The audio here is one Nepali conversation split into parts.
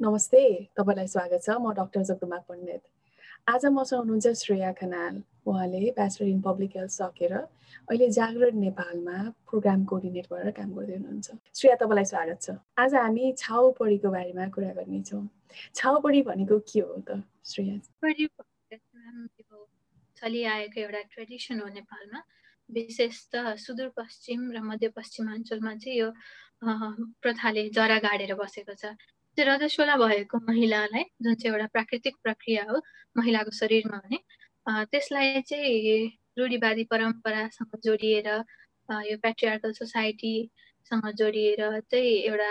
नमस्ते तपाईँलाई स्वागत छ। म डाक्टर जगदुमा पण्डित। आज मसँग हुनुहुन्छ श्रेया खनाल। उहाँले ब्याचलर इन पब्लिक हेल्थ सकेर अहिले जागरण नेपालमा प्रोग्राम कोअर्डिनेट गरेर काम गर्दै हुनुहुन्छ। श्रेया तपाईँलाई स्वागत छ। आज हामी छाउपडीको बारेमा कुरा गर्नेछौँ। छाउपडी भनेको के हो त श्रेया? चलिआएको एउटा ट्रेडिसन हो नेपालमा। विशेष त सुदूरपश्चिम र मध्यपश्चिमाञ्चलमा चाहिँ यो प्रथाले जरा गाडेर बसेको छ। रजस्वला भएको महिलालाई जुन चाहिँ एउटा प्राकृतिक प्रक्रिया हो महिलाको शरीरमा भने त्यसलाई चाहिँ रूढिवादी परम्परासँग जोडिएर यो पेट्रियार्कल सोसाइटीसँग जोडिएर चाहिँ एउटा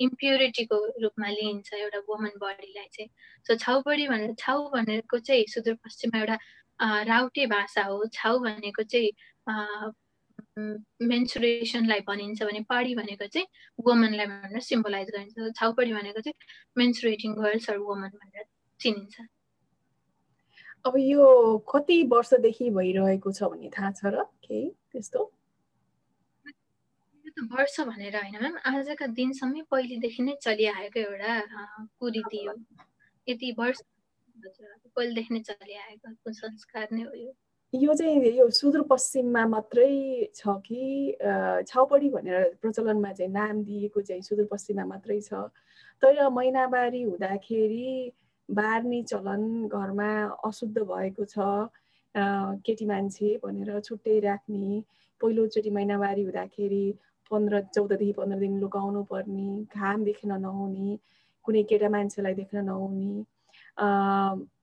इम्प्युरिटीको रूपमा लिइन्छ एउटा वुमन बडीलाई चाहिँ सो छाउपडी भनेर छाउ भनेको चाहिँ सुदूरपश्चिममा एउटा राउटे भाषा हो छाउ भनेको चाहिँ मेन्सुरेसनलाई भनिन्छ भने पाडी भनेको चाहिँ वुमनलाई भनेर सिम्बलाइज गरिन्छ। छाउपडी भनेको चाहिँ मेन्सुरेटिङ गर्ल्स अर वुमन भनेर चिनिन्छ। अब यो कति वर्षदेखि भइरहेको छ भन्ने थाहा छ र? केही? त्यस्तो? वर्ष भनेर होइन म्याम। आजका दिनसम्म पहिलेदेखि नै चलिआएको एउटा कुरीति हो यति वर्ष पहिलेदेखि नै चलिआएको संस्कार नै हो यो। यो चाहिँ यो सुदूरपश्चिममा मात्रै छ कि छाउपडी भनेर प्रचलनमा चाहिँ नाम दिएको चाहिँ सुदूरपश्चिममा मात्रै छ तर महिनावारी हुँदाखेरि बार्ने चलन घरमा अशुद्ध भएको छ केटी मान्छे भनेर छुट्टै राख्ने पहिलोचोटि महिनावारी हुँदाखेरि पन्ध्र चौधदेखि पन्ध्र दिन लुकाउनु पर्ने घाम देख्न नहुने कुनै केटा मान्छेलाई देख्न नहुने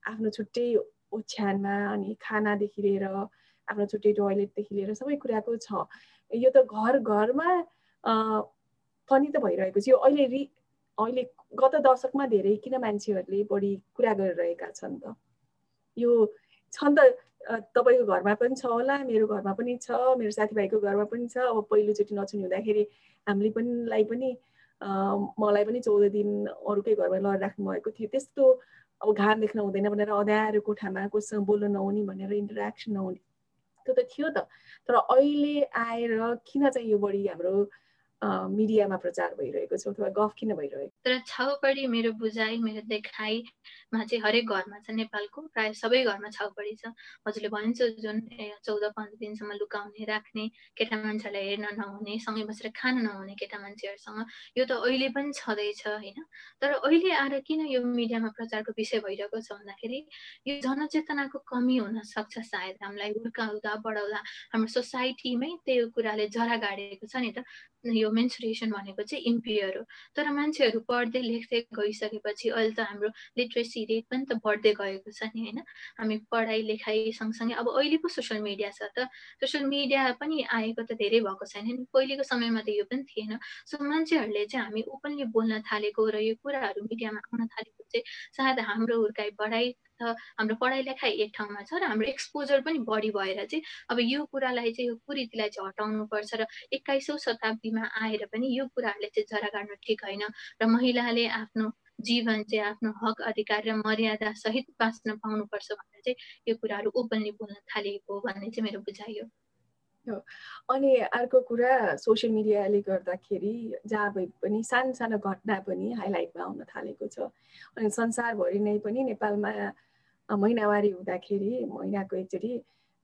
आफ्नो छुट्टै ओछ्यानमा अनि खानादेखि लिएर आफ्नो छुट्टै टोयलेटदेखि लिएर सबै कुराको छ। यो त घर घरमा पनि त भइरहेको छ। यो अहिले रि अहिले गत दशकमा धेरै किन मान्छेहरूले बढी कुरा गरिरहेका छन् त? यो छन् त तपाईँको घरमा पनि छ होला मेरो घरमा पनि छ मेरो साथीभाइको घरमा पनि छ। अब पहिलोचोटि नछुनी हुँदाखेरि हामीले पनि लाई पनि मलाई पनि चौध दिन अरूकै घरमा लगेर राख्नु भएको थियो। त्यस्तो अब घाम देख्न हुँदैन भनेर अँध्यारो कोठामा कोसँग बोल्नु नहुने भनेर इन्टरेक्सन नहुने। त्यो त थियो त। तर अहिले आएर किन चाहिँ यो बढी हाम्रो मिडियामा प्रचार भइरहेको छ अथवा गफ किन भइरहेको तर छाउपडी मेरो बुझाइ मेरो देखाइमा चाहिँ हरेक घरमा छ नेपालको प्रायः सबै घरमा छाउपडी छ। हजुरले भनिन्छ जुन चौध पन्ध्र दिनसम्म लुकाउने राख्ने केटा मान्छेलाई हेर्न नहुने सँगै बसेर खान नहुने केटा मान्छेहरूसँग यो त अहिले पनि छँदैछ होइन? तर अहिले आएर किन यो मिडियामा प्रचारको विषय भइरहेको छ भन्दाखेरि यो जनचेतनाको कमी हुन सक्छ सायद हामीलाई हुर्काउँदा बढाउँदा हाम्रो सोसाइटीमै त्यो कुराले जरा गाडेको छ नि त। यो मेन्सुरेसन भनेको चाहिँ इम्पियर हो। तर मान्छेहरू पढ्दै लेख्दै गइसकेपछि अहिले त हाम्रो लिट्रेसी रेट पनि त बढ्दै गएको छ नि होइन। हामी पढाइ लेखाइ सँगसँगै अब अहिले पो सोसियल मिडिया छ त। सोसियल मिडिया पनि आएको त धेरै भएको छैन नि। पहिलेको समयमा त यो पनि थिएन। सो मान्छेहरूले चाहिँ हामी ओपनली बोल्न थालेको र यो कुराहरू मिडियामा आउन थालेको चाहिँ सायद हाम्रो हुर्काइ बढाइ हाम्रो पढाइ लेखाइ एक ठाउँमा छ र हाम्रो एक्सपोजर पनि बढी भएर चाहिँ अब यो कुरालाई चाहिँ यो कुरीतिलाई चाहिँ हटाउनुपर्छ र एक्काइसौँ शताब्दीमा आएर पनि यो कुराहरूले चाहिँ जरा गाड्नु ठिक होइन र महिलाले आफ्नो जीवन चाहिँ आफ्नो हक अधिकार र मर्यादा सहित बाँच्न पाउनुपर्छ भनेर चाहिँ यो कुराहरू ओपनली बोल्न थालिएको भन्ने चाहिँ मेरो बुझाइ हो। अनि अर्को कुरा सोसियल मिडियाले गर्दाखेरि जहाँ भए पनि सानो सानो घटना पनि हाइलाइटमा आउन थालेको छ। अनि संसारभरि नै पनि नेपालमा महिनावारी हुँदाखेरि महिनाको एकचोटि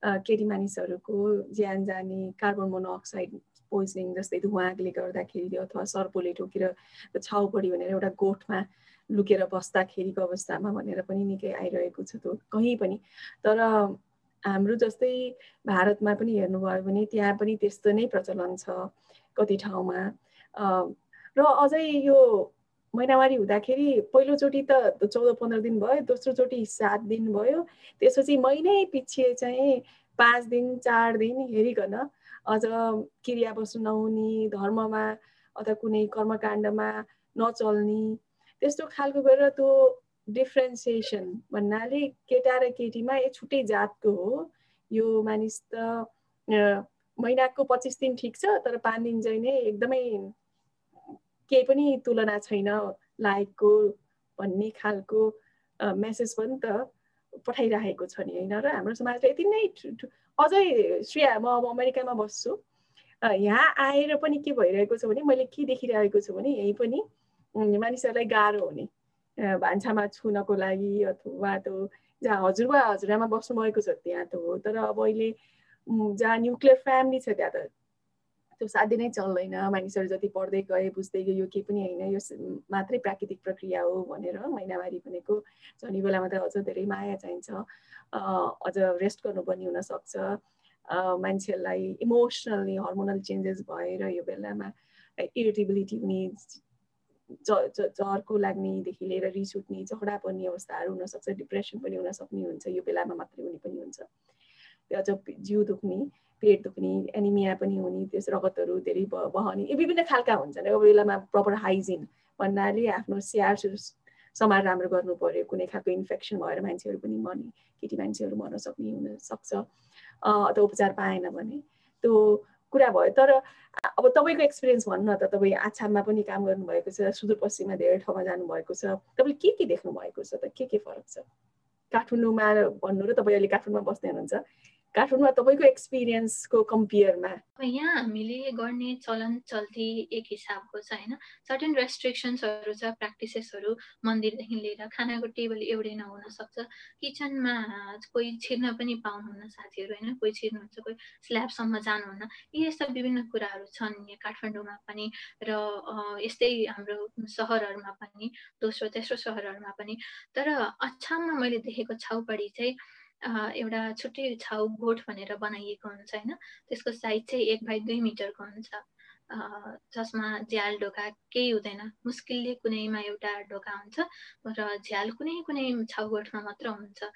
केटी मानिसहरूको ज्यान जाने कार्बन मोनोअक्साइड पोइजनिङ जस्तै धुवाँले गर्दाखेरि अथवा सर्पोले ठोकेर छाउ पऱ्यो भनेर एउटा गोठमा लुकेर बस्दाखेरिको अवस्थामा भनेर पनि निकै आइरहेको छ त्यो कहीँ पनि। तर हाम्रो जस्तै भारतमा पनि हेर्नुभयो भने त्यहाँ पनि त्यस्तो नै प्रचलन छ कति ठाउँमा। र अझै यो महिनावारी हुँदाखेरि पहिलोचोटि त चौध पन्ध्र दिन भयो दोस्रोचोटि सात दिन भयो। त्यसपछि महिनै पछि चाहिँ पाँच दिन चार दिन हेरिकन अझ क्रिया बस्नु नहुने धर्ममा अथवा कुनै कर्मकाण्डमा नचल्ने त्यस्तो खालको गरेर त्यो डिफ्रेन्सिएसन भन्नाले केटा र केटीमा यो छुट्टै जातको हो। यो मानिस त महिनाको पच्चिस दिन ठिक छ तर पाँच दिन चाहिँ नै एकदमै केही पनि तुलना छैन। लायकको भन्ने खालको मेसेज पनि त पठाइराखेको छ नि होइन? र हाम्रो समाजले यति नै अझै श्रेया म अब अमेरिकामा बस्छु। यहाँ आएर पनि के भइरहेको छ भने मैले के देखिरहेको छु भने यहीँ पनि मानिसहरूलाई गाह्रो हुने। भान्सामा छुनको लागि अथवा त्यो जहाँ हजुरबा हजुरआमा बस्नुभएको छ त्यहाँ त हो। तर अब अहिले जहाँ न्युक्लियर फ्यामिली छ त्यहाँ त त्यो साध्य नै चल्दैन मानिसहरू जति पढ्दै गए बुझ्दै गयो यो केही पनि होइन यो मात्रै प्राकृतिक प्रक्रिया हो भनेर महिनावारी भनेको झन् बेलामा त अझ धेरै माया चाहिन्छ अझ रेस्ट गर्नुपर्ने हुनसक्छ। मान्छेहरूलाई इमोसनली हर्मोनल चेन्जेस भएर यो बेलामा इरिटेबिलिटी हुने ज्वरको लाग्नेदेखि लिएर रिस उठ्ने झगडा पर्ने अवस्थाहरू हुनसक्छ डिप्रेसन पनि हुनसक्ने हुन्छ यो बेलामा मात्रै हुने पनि हुन्छ। त्यो अझ जिउ दुख्ने। पेट दुख्ने एनिमिया पनि हुने त्यस रगतहरू धेरै बहने विभिन्न खालका हुन्छन्। अब बेलामा प्रपर हाइजिन भन्नाले आफ्नो स्याहार समार राम्रो गर्नु पर्यो कुनै खालको इन्फेक्सन भएर मान्छेहरू पनि मर्ने केटी मान्छेहरू मर्न सक्ने हुनसक्छ अथवा उपचार पाएन भने। त्यो कुरा भयो। तर अब तपाईँको एक्सपिरियन्स भन्नु न त तपाईँ आछाममा पनि काम गर्नुभएको छ सुदूरपश्चिममा धेरै ठाउँमा जानुभएको छ। तपाईँले के के देख्नु भएको छ त? के के फरक छ? काठमाडौँमा भन्नु र तपाईँ अहिले काठमाडौँमा बस्दै हुनुहुन्छ। काठमाडौँमा तपाईँको एक्सपिरियन्सको कम्पेयरमा? यहाँ हामीले गर्ने चलन चल्ती एक हिसाबको छ होइन? सर्टेन रेस्ट्रिक्सन्सहरू छ प्र्याक्टिसेसहरू मन्दिरदेखि लिएर खानाको टेबल एउटै नहुन सक्छ। किचनमा कोही छिर्न पनि पाउनुहुन्न साथीहरू होइन? कोही छिर्नुहुन्छ कोही स्ल्याबसम्म जानुहुन्न। यी यस्ता विभिन्न कुराहरू छन् यहाँ काठमाडौँमा पनि र यस्तै हाम्रो सहरहरूमा पनि दोस्रो तेस्रो सहरहरूमा पनि। तर अछाममा मैले देखेको छाउपडी चाहिँ एउटा छुट्टै छाउ गोठ भनेर बनाइएको हुन्छ होइन। त्यसको साइज चाहिँ एक बाई दुई मिटरको हुन्छ। जसमा झ्याल ढोका केही हुँदैन। मुस्किलले कुनैमा एउटा ढोका हुन्छ र झ्याल कुनै कुनै छाउगोठमा मात्र हुन्छ।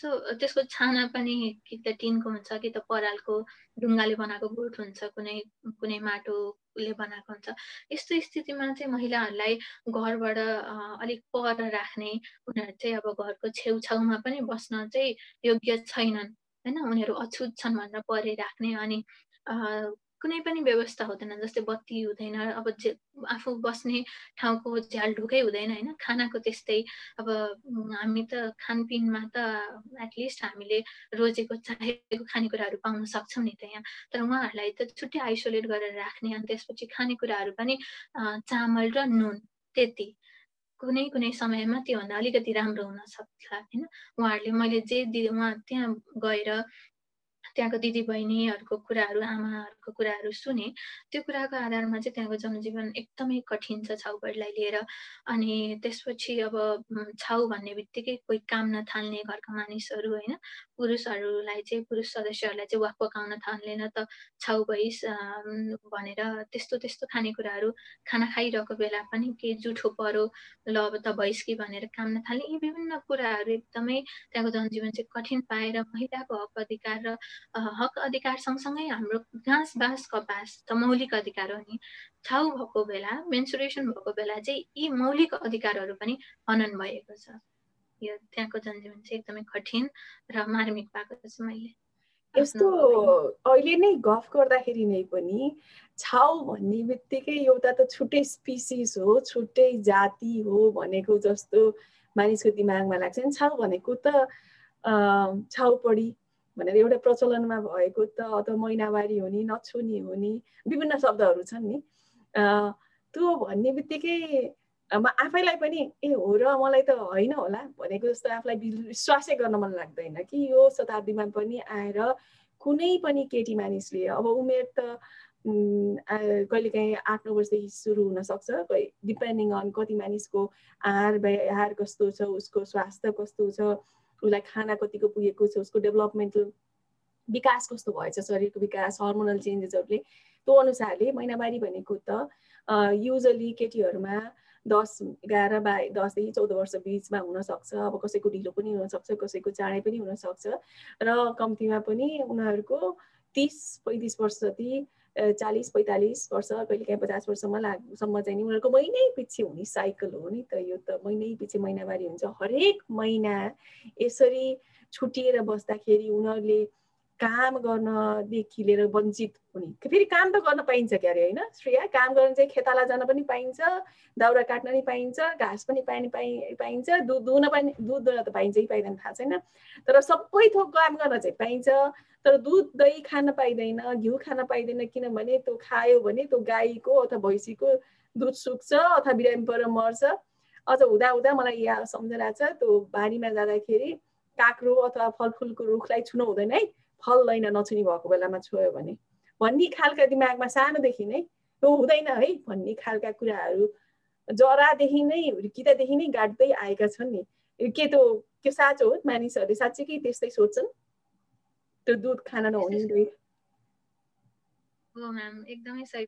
सो त्यसको छाना पनि कि त टिनको हुन्छ कि त परालको ढुङ्गाले बनाएको गोठ हुन्छ। कुनै कुनै माटोले बनाएको हुन्छ। यस्तो स्थितिमा चाहिँ महिलाहरूलाई घरबाट अलिक पर राख्ने उनीहरू चाहिँ अब घरको छेउछाउमा पनि बस्न चाहिँ योग्य छैनन् होइन? उनीहरू अछुत छन् भनेर परे राख्ने अनि कुनै पनि व्यवस्था हुँदैन जस्तै बत्ती हुँदैन अब आफू बस्ने ठाउँको झ्याल ढुकै हुँदैन होइन? खानाको त्यस्तै अब हामी त खानपिनमा त एटलिस्ट हामीले रोजेको चाहेको खानेकुराहरू पाउन सक्छौँ नि त यहाँ। तर उहाँहरूलाई त छुट्टै आइसोलेट गरेर राख्ने अनि त्यसपछि खानेकुराहरू पनि चामल र नुन त्यति। कुनै कुनै समयमा त्योभन्दा अलिकति राम्रो हुन सक्छ होइन? उहाँहरूले मैले जे दि उहाँ त्यहाँ गएर त्यहाँको दिदीबहिनीहरूको कुराहरू आमाहरूको कुराहरू सुने त्यो कुराको आधारमा चाहिँ त्यहाँको जनजीवन एकदमै कठिन छ छाउपडीलाई लिएर। अनि त्यसपछि अब छाउ भन्ने बित्तिकै कोही काम नथाल्ने घरका मानिसहरू होइन पुरुषहरूलाई चाहिँ पुरुष सदस्यहरूलाई चाहिँ वाक पकाउन थाल्दैन त छाउ भइस भनेर त्यस्तो त्यस्तो खानेकुराहरू खाना खाइरहेको बेला पनि केही जुठो परो ल अब त भइस कि भनेर काम नथाल्ने यी विभिन्न कुराहरू एकदमै त्यहाँको जनजीवन चाहिँ कठिन पाएर महिलाको हक अधिकार र हक अधिकार सँगसँगै हाम्रो घाँस बाँस कपास त मौलिक अधिकार हो नि। छाउ भएको बेला मेन्सुरेसन भएको बेला चाहिँ यी मौलिक अधिकारहरू पनि हनन भएको छ। यो त्यहाँको जनजीवन चाहिँ एकदमै कठिन र मार्मिक पाएको छ मैले। यस्तो अहिले नै गफ गर्दाखेरि नै पनि छाउ भन्ने बित्तिकै एउटा त छुट्टै स्पिसिस हो छुट्टै जाति हो भनेको जस्तो मानिसको दिमागमा लाग्छ। नि छाउ भनेको त छाउपडी भनेर एउटा प्रचलनमा भएको त अथवा महिनावारी हुने नछुने हुने विभिन्न शब्दहरू छन् नि। त्यो भन्ने बित्तिकै म आफैलाई पनि ए हो र मलाई त होइन होला भनेको जस्तो आफूलाई विश्वासै गर्न मन लाग्दैन कि यो शताब्दीमा पनि आएर कुनै पनि केटी मानिसले अब उमेर त कहिलेकाहीँ आठ नौ वर्षदेखि सुरु हुनसक्छ डिपेन्डिङ अन कति मानिसको आहार व्यवहार कस्तो छ उसको स्वास्थ्य कस्तो छ उसलाई खाना कतिको पुगेको छ उसको डेभलपमेन्टल विकास कस्तो भएछ शरीरको विकास हर्मोनल चेन्जेसहरूले त्यो अनुसारले महिनावारी भनेको त युजली केटीहरूमा दस एघार बा दसदेखि चौध वर्ष बिचमा हुनसक्छ अब कसैको ढिलो पनि हुनसक्छ कसैको चाँडै पनि हुनसक्छ। र कम्तीमा पनि उनीहरूको तिस पैँतिस वर्ष जति चालिस पैँतालिस वर्ष कहिले काहीँ पचास वर्षमा लाग्सम्म चाहिँ नि उनीहरूको महिनै पछि हुने साइकल हो नि त यो त। महिनै पछि महिनावारी हुन्छ। हरेक महिना यसरी छुटिएर बस्दाखेरि उनीहरूले काम गर्नदेखि लिएर वञ्चित हुने। फेरि काम त गर्न पाइन्छ क्यारे होइन? श्रेया काम गर्न चाहिँ खेताला जान पनि पाइन्छ दाउरा काट्न पनि पाइन्छ घाँस पनि पानी पाइ पाइन्छ दुध दुहुन पनि दुध दुहुन त पाइन्छ कि पाइँदैन थाहा छैन। तर सबै थोक काम गर्न चाहिँ पाइन्छ तर दुध दही खान पाइँदैन घिउ खान पाइँदैन किनभने त्यो खायो भने त्यो गाईको अथवा भैँसीको दुध सुक्छ अथवा बिरामी पर मर्छ। अझ हुँदा हुँदा मलाई यहाँ सम्झना छ त्यो बारीमा जाँदाखेरि काँक्रो अथवा फलफुलको रुखलाई छुनु हुँदैन है। फल्दैन नछुनी भएको बेलामा छोयो भने भन्ने खालका दिमागमा सानोदेखि नै त्यो हुँदैन है भन्ने खालका कुराहरू जरादेखि नै हुर्किँदादेखि नै गाड्दै आएका छन् नि के त्यो त्यो साँचो हो मानिसहरूले साँच्चै त्यस्तै सोच्छन् त्यो दुध खान नहुने हो एकदमै सही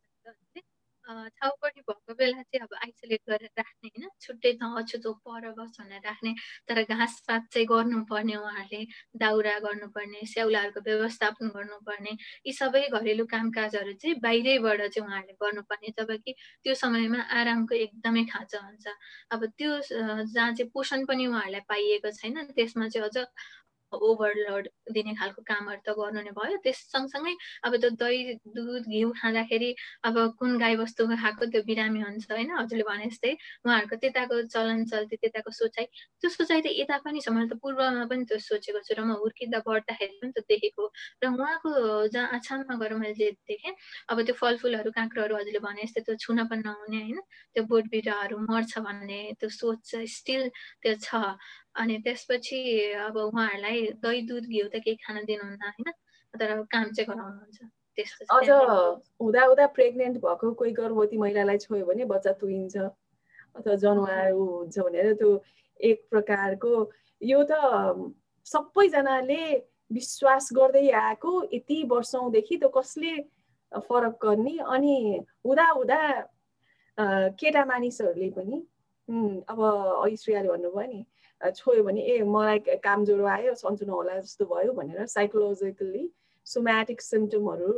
छाउपट्टि भएको बेला चाहिँ अब आइसोलेट गरेर राख्ने होइन छुट्टै ठाउँ अछुतो पर बस भनेर राख्ने तर घाँसपात चाहिँ गर्नुपर्ने उहाँहरूले दाउरा गर्नुपर्ने स्याउलाहरूको व्यवस्थापन गर्नुपर्ने यी सबै घरेलु कामकाजहरू चाहिँ बाहिरैबाट चाहिँ उहाँहरूले गर्नुपर्ने जब कि त्यो समयमा आरामको एकदमै खाँचो हुन्छ। अब त्यो जहाँ चाहिँ पोषण पनि उहाँहरूलाई पाइएको छैन त्यसमा चाहिँ अझ ओभरलोड दिने खालको कामहरू त गर्नु नै भयो। त्यस सँगसँगै अब त्यो दही दुध घिउ खाँदाखेरि अब कुन गाई बस्तु खाएको त्यो बिरामी हुन्छ होइन? हजुरले भने जस्तै उहाँहरूको त्यताको चलन चल्ती त्यताको सोचाइ। त्यो सोचाइ त यता पनि छ। मैले त पूर्वमा पनि त्यो सोचेको छु र म हुर्किँदा बढ्दाखेरि पनि त्यो देखेको र उहाँको जहाँ आछाममा गएर मैले जे देखेँ अब त्यो फलफुलहरू काँक्रोहरू हजुरले भने जस्तै त्यो छुन पनि नहुने होइन? त्यो बोट बिरुवाहरू मर्छ भन्ने त्यो सोच स्टिल त्यो छ। अनि त्यसपछि अब उहाँहरूलाई दही दुध घिउ त केही खान दिनुहुन्न होइन? तर काम चाहिँ गराउनुहुन्छ अझ हुँदा हुँदा प्रेग्नेन्ट भएको कोही गर्भवती महिलालाई छोयो भने बच्चा तुइन्छ अथवा जनावरहरू हुन्छ भनेर त्यो एक प्रकारको यो त सबैजनाले विश्वास गर्दै आएको यति वर्षौँदेखि त्यो कसले फरक गर्ने? अनि हुँदा हुँदा केटा मानिसहरूले पनि अब ऐश्वर्याले भन्नुभयो नि छोयो भने ए मलाई काम ज्वरो आयो सन्चो नहोला जस्तो भयो भनेर साइकोलोजिकल्ली सोम्याटिक सिम्टमहरू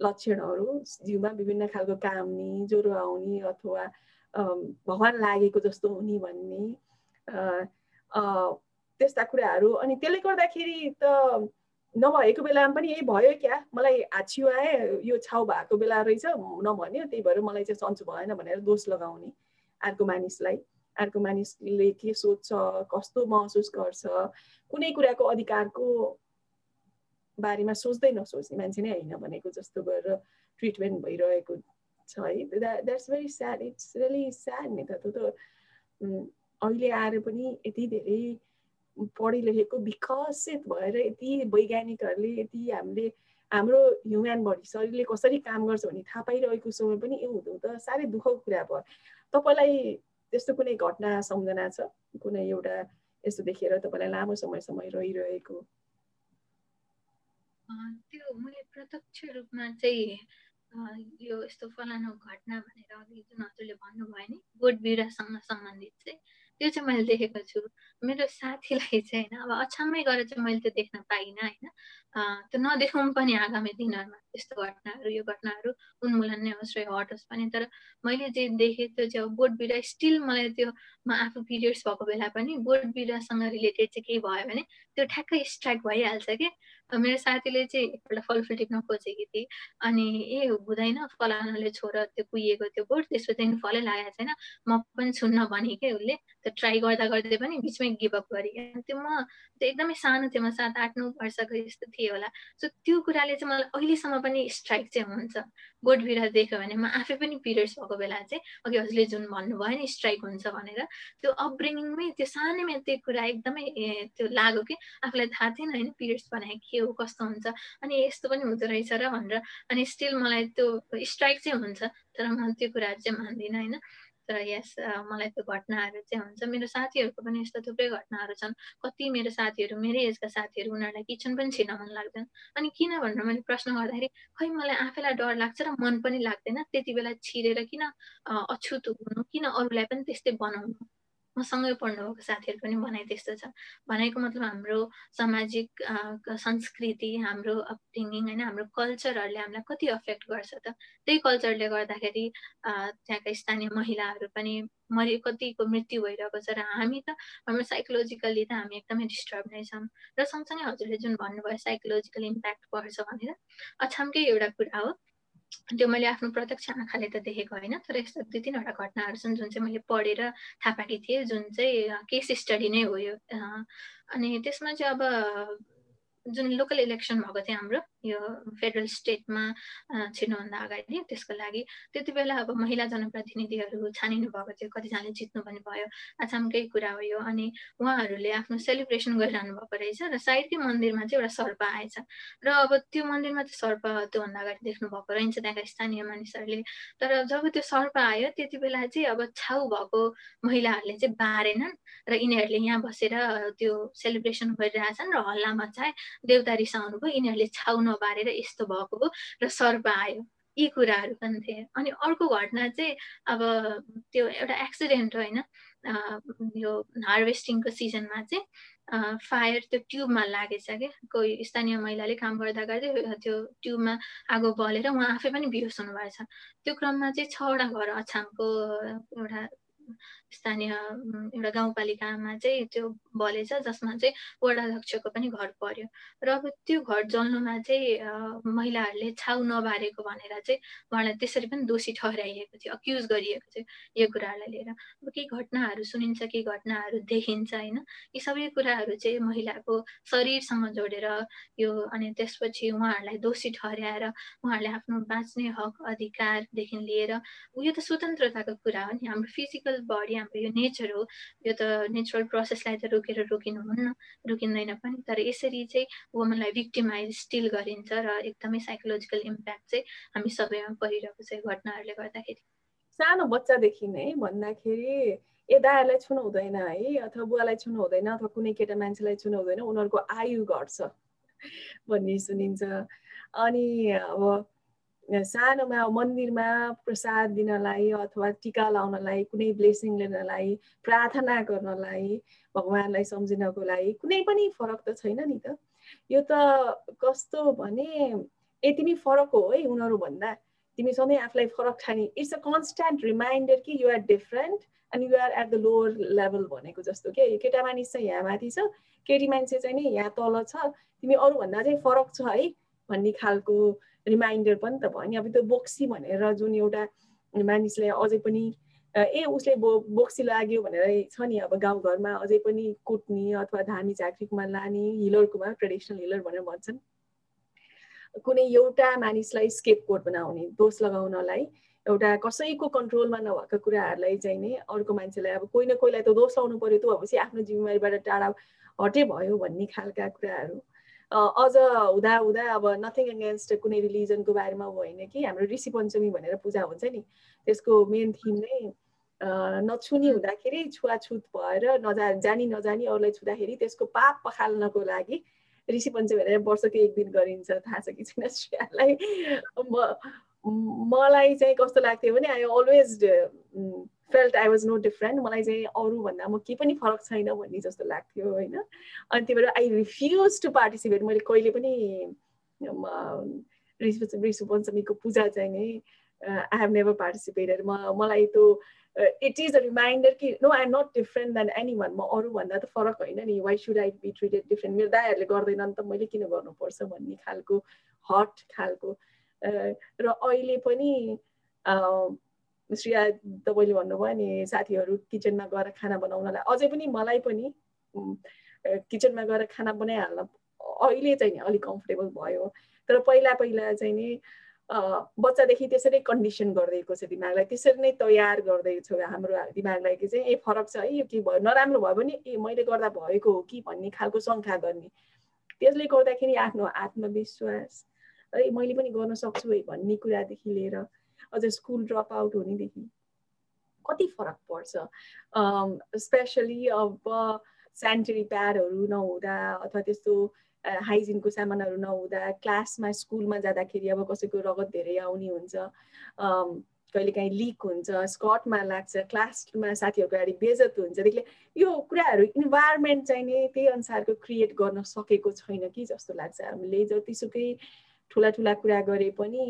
लक्षणहरू जिउमा विभिन्न खालको कामनी ज्वरो आउने अथवा भगवान् लागेको जस्तो हुने भन्ने त्यस्ता कुराहरू। अनि त्यसले गर्दाखेरि त नभएको बेलामा पनि यही भयो क्या। मलाई हाछियो आए यो छाउ भएको बेला रहेछ नभन्यो त्यही भएर मलाई चाहिँ सन्चो भएन भनेर दोष लगाउने अर्को मानिसलाई। अर्को मानिसले के सोध्छ कस्तो महसुस गर्छ कुनै कुराको अधिकारको बारेमा सोच्दै नसोच्ने मान्छे नै होइन भनेको जस्तो गरेर ट्रिटमेन्ट भइरहेको छ है that's very sad it's really sad नि त अहिले आएर पनि यति धेरै पढे लेखेको विकसित भएर यति वैज्ञानिकहरूले यति हामीले हाम्रो ह्युम्यान बडी शरीरले कसरी काम गर्छ भन्ने थाहा पाइरहेको समय पनि यो हुँदो त साह्रै दुःखको कुरा भयो तपाईँलाई त्यस्तो कुनै घटना सम्झना छ? कुनै एउटा यस्तो देखेर तपाईँलाई लामो समयसम्म रहिरहेको? त्यो मैले प्रत्यक्ष रूपमा चाहिँ यो यस्तो फलानु घटना भनेर अघि जुन हजुरले भन्नुभयो नि बोट बिरुवासँग सम्बन्धित चाहिँ त्यो चाहिँ मैले देखेको छु। मेरो साथीलाई चाहिँ होइन अब अछाममै गएर चाहिँ मैले त्यो देख्न पाइनँ होइन। त्यो नदेखौँ पनि आगामी दिनहरूमा त्यस्तो घटनाहरू यो घटनाहरू उन्मूलन नै होस् र हटोस् पनि। तर मैले जे देखेँ त्यो चाहिँ अब बोट बिरुवा स्टिल मलाई त्यो म आफू पिरियड्स भएको बेला पनि बोट बिरुवासँग रिलेटेड चाहिँ केही भयो भने त्यो ठ्याक्कै स्ट्राइक भइहाल्छ कि। मेरो साथीले चाहिँ एकपल्ट फलफुल टिप्न खोजेकी थिए अनि ए हुँदैन फलानाले छोर त्यो कुहिएको त्यो बोट त्यसपछि फलै लागेको छैन। म पनि छुन्न भने के उसले त्यो ट्राई गर्दा गर्दै पनि बिचमै गिभअप गरेँ। त्यो म त्यो एकदमै सानो थियो म सात आठ नौ वर्षको यस्तो थिएँ होला। सो त्यो कुराले चाहिँ मलाई अहिलेसम्म पनि स्ट्राइक चाहिँ हुन्छ। बोट बिरुवा देख्यो भने म आफै पनि पिरियड्स भएको बेला चाहिँ अघि हजुरले जुन भन्नुभयो नि स्ट्राइक हुन्छ भनेर त्यो अपब्रिङिङमै त्यो सानैमा त्यो कुरा एकदमै त्यो लाग्यो कि आफूलाई थाहा थिएन होइन पिरियड्स भनेको के हो कस्तो हुन्छ? अनि यस्तो पनि हुँदो रहेछ र भनेर अनि स्टिल मलाई त्यो स्ट्राइक चाहिँ हुन्छ तर म त्यो कुराहरू चाहिँ मान्दिनँ होइन? तर यस मलाई त्यो घटनाहरू चाहिँ हुन्छ। मेरो साथीहरूको पनि यस्तो थुप्रै घटनाहरू छन्। कति मेरो साथीहरू मेरै एजका साथीहरू उनीहरूलाई किचन पनि छिर्न मन लाग्दैन। अनि किन भनेर मैले प्रश्न गर्दाखेरि खै मलाई आफैलाई डर लाग्छ र मन पनि लाग्दैन त्यति बेला छिरेर किन अछुत हुनु? किन अरूलाई पनि त्यस्तै बनाउनु? मसँगै पढ्नुभएको साथीहरू पनि भनाइ त्यस्तो छ। भनाइको मतलब हाम्रो सामाजिक संस्कृति हाम्रो अपब्रिङिङ होइन हाम्रो कल्चरहरूले हामीलाई कति अफेक्ट गर्छ त? त्यही कल्चरले गर्दाखेरि त्यहाँका स्थानीय महिलाहरू पनि मरि कतिको मृत्यु भइरहेको छ र हामी त हाम्रो साइकोलोजिकल्ली त हामी एकदमै डिस्टर्ब नै छौँ। र सँगसँगै हजुरले जुन भन्नुभयो साइकोलोजिकल इम्प्याक्ट पर्छ भनेर अछामकै एउटा कुरा हो। त्यो मैले आफ्नो प्रत्यक्ष आँखाले त देखेको होइन तर यस्तो दुई तिनवटा घटनाहरू छन् जुन चाहिँ मैले पढेर थाहा पाएकी थिएँ जुन चाहिँ केस स्टडी नै हो यो अनि त्यसमा चाहिँ अब जुन लोकल इलेक्सन भएको थियो हाम्रो यो फेडरल स्टेटमा छिर्नुभन्दा अगाडि त्यसको लागि त्यति बेला अब महिला जनप्रतिनिधिहरू छानिनु भएको थियो कतिजनाले जित्नु पनि भयो आसामकै कुरा हो यो। अनि उहाँहरूले आफ्नो सेलिब्रेसन गरिरहनु भएको रहेछ र साइडकै मन्दिरमा चाहिँ एउटा सर्प आएछ। र अब त्यो मन्दिरमा त्यो सर्प त्योभन्दा अगाडि देख्नु भएको रहेछ त्यहाँका स्थानीय मानिसहरूले। तर जब त्यो सर्प आयो त्यति बेला चाहिँ अब छाउ भएको महिलाहरूले चाहिँ बारेनन् र यिनीहरूले यहाँ बसेर त्यो सेलिब्रेसन गरिरहेछन् र हल्ला मचाए देउता रिसाउनु भयो यिनीहरूले छाउ नबारेर यस्तो भएको र सर्प आयो। यी कुराहरू पनि थिए। अनि अर्को घटना चाहिँ अब त्यो एउटा एक्सिडेन्ट होइन? यो हार्भेस्टिङको सिजनमा चाहिँ फायर त्यो ट्युबमा लागेछ कि? कोही स्थानीय महिलाले काम गर्दा गर्दै त्यो ट्युबमा आगो बलेर उहाँ आफै पनि बिहोस हुनुभएछ। त्यो क्रममा चाहिँ छवटा घर अछामको एउटा स्थानीय एउटा गाउँपालिकामा चाहिँ त्यो बलेछ जसमा चाहिँ वडा अध्यक्षको पनि घर पर्यो। र अब त्यो घर जल्नुमा चाहिँ महिलाहरूले छाउ नबारेको भनेर चाहिँ उहाँलाई त्यसरी पनि दोषी ठहराइएको थियो अक्युज गरिएको थियो यो कुराहरूलाई लिएर। अब केही घटनाहरू सुनिन्छ केही घटनाहरू देखिन्छ होइन? यी सबै कुराहरू चाहिँ महिलाको शरीरसँग जोडेर यो अनि त्यसपछि उहाँहरूलाई दोषी ठहराएर उहाँहरूले आफ्नो बाँच्ने हक अधिकारदेखि लिएर यो त स्वतन्त्रताको कुरा हो नि हाम्रो फिजिकल बडी हाम्रो यो नेचर हो यो त नेचुरल प्रोसेसलाई त रोकेर रोकिनु हुन्न रोकिँदैन पनि। तर यसरी चाहिँ वुमनलाई भिक्टिमाइज स्टिल गरिन्छ र एकदमै साइकोलोजिकल इम्प्याक्ट चाहिँ हामी सबैमा परिरहेको छ घटनाहरूले गर्दाखेरि। सानो बच्चादेखि नै भन्दाखेरि ए दायालाई छुनु हुँदैन है अथवा बुवालाई छुनु हुँदैन अथवा कुनै केटा मान्छेलाई छुनु हुँदैन उनीहरूको आयु घट्छ। भन्ने सुनिन्छ। अनि अब सानोमा मन्दिरमा प्रसाद दिनलाई अथवा टिका लाउनलाई कुनै ब्लेसिङ लिनलाई प्रार्थना गर्नलाई भगवान्लाई सम्झिनको लागि कुनै पनि फरक त छैन नि त। यो त कस्तो भने यति नै फरक हो है उनीहरू भन्दा तिमी सधैँ आफूलाई फरक ठाने। इट्स अ कन्सट्यान्ट रिमाइन्डर कि you're different and you're at the lower level भनेको जस्तो के केटा मानिस चाहिँ यहाँ माथि छ केटी मान्छे चाहिँ नि यहाँ तल छ। तिमी अरूभन्दा चाहिँ फरक छ है भन्ने खालको रिमाइन्डर पनि त भयो नि। अब त्यो बोक्सी भनेर जुन एउटा मानिसले अझै पनि ए उसले बो बोक्सी लाग्यो भनेर छ नि अब गाउँघरमा अझै पनि कुट्ने अथवा धामी झाँक्रीकोमा लाने हिलरकोमा ट्रेडिसनल हिलर भनेर भन्छन्। कुनै एउटा मानिसलाई स्केप कोड बनाउने दोष लगाउनलाई एउटा कसैको कन्ट्रोलमा नभएको कुराहरूलाई चाहिँ नै अर्को मान्छेलाई अब कोही न कोहीलाई त दोष लाउनु पऱ्यो त भएपछि आफ्नो जिम्मेवारीबाट टाढा हटे भयो भन्ने खालका कुराहरू। अझ हुँदा हुँदा अब नथिङ एगेन्स्ट कुनै रिलिजनको बारेमा होइन कि हाम्रो ऋषि पञ्चमी भनेर पूजा हुन्छ नि त्यसको मेन थिम नै नछुनी हुँदाखेरि छुवाछुत भएर नजा जानी नजानी अरूलाई छुँदाखेरि त्यसको पाप पखाल्नको लागि ऋषि पञ्चमी भनेर वर्षको एक दिन गरिन्छ। थाहा छ कि छैन श्रेयालाई म मलाई चाहिँ कस्तो लाग्थ्यो भने I always felt I was no different मलाई चाहिँ अरूभन्दा म केही पनि फरक छैन भन्ने जस्तो लाग्थ्यो होइन? अनि त्यही भएर आई रिफ्युज टु पार्टिसिपेट मैले कहिले पनि ऋषु पञ्चमीको पूजा चाहिँ नै आई हेभ नेभर पार्टिसिपेटेड म मलाई त्यो इट इज अ रिमाइन्डर कि no I am not different than anyone म अरूभन्दा त फरक होइन नि। Why should I be treated different मेरो दायाहरूले गर्दैनन् त मैले किन गर्नुपर्छ भन्ने खालको हट खालको र अहिले पनि श्रिया तपाईँले भन्नुभयो नि साथीहरू किचनमा गएर खाना बनाउनलाई। अझै पनि मलाई पनि किचनमा गएर खाना बनाइहाल्न अहिले चाहिँ नि अलिक कम्फर्टेबल भयो। तर पहिला पहिला चाहिँ नि बच्चादेखि त्यसरी कन्डिसन गरिदिएको छ दिमागलाई। त्यसरी नै तयार गर्दैछ हाम्रो दिमागलाई कि चाहिँ ए फरक छ है यो के भयो? नराम्रो भयो भने ए मैले गर्दा भएको हो कि भन्ने खालको शङ्का गर्ने। त्यसले गर्दाखेरि आफ्नो आत्मविश्वास है मैले पनि गर्न सक्छु है भन्ने कुरादेखि लिएर अझ स्कुल ड्रप आउट हुनेदेखि कति फरक पर्छ? स्पेसली अब सेनिटरी प्याडहरू नहुँदा अथवा त्यस्तो हाइजिनको सामानहरू नहुँदा क्लासमा स्कुलमा जाँदाखेरि अब कसैको रगत धेरै आउने हुन्छ। कहिलेकाहीँ लिक हुन्छ स्कटमा लाग्छ क्लासमा साथीहरूको अगाडि बेजत हुन्छ। त्यसले यो कुराहरू इन्भाइरोमेन्ट चाहिँ नै त्यही अनुसारको क्रिएट गर्न सकेको छैन कि जस्तो लाग्छ। हामीले जतिसुकै ठुला ठुला कुरा गरे पनि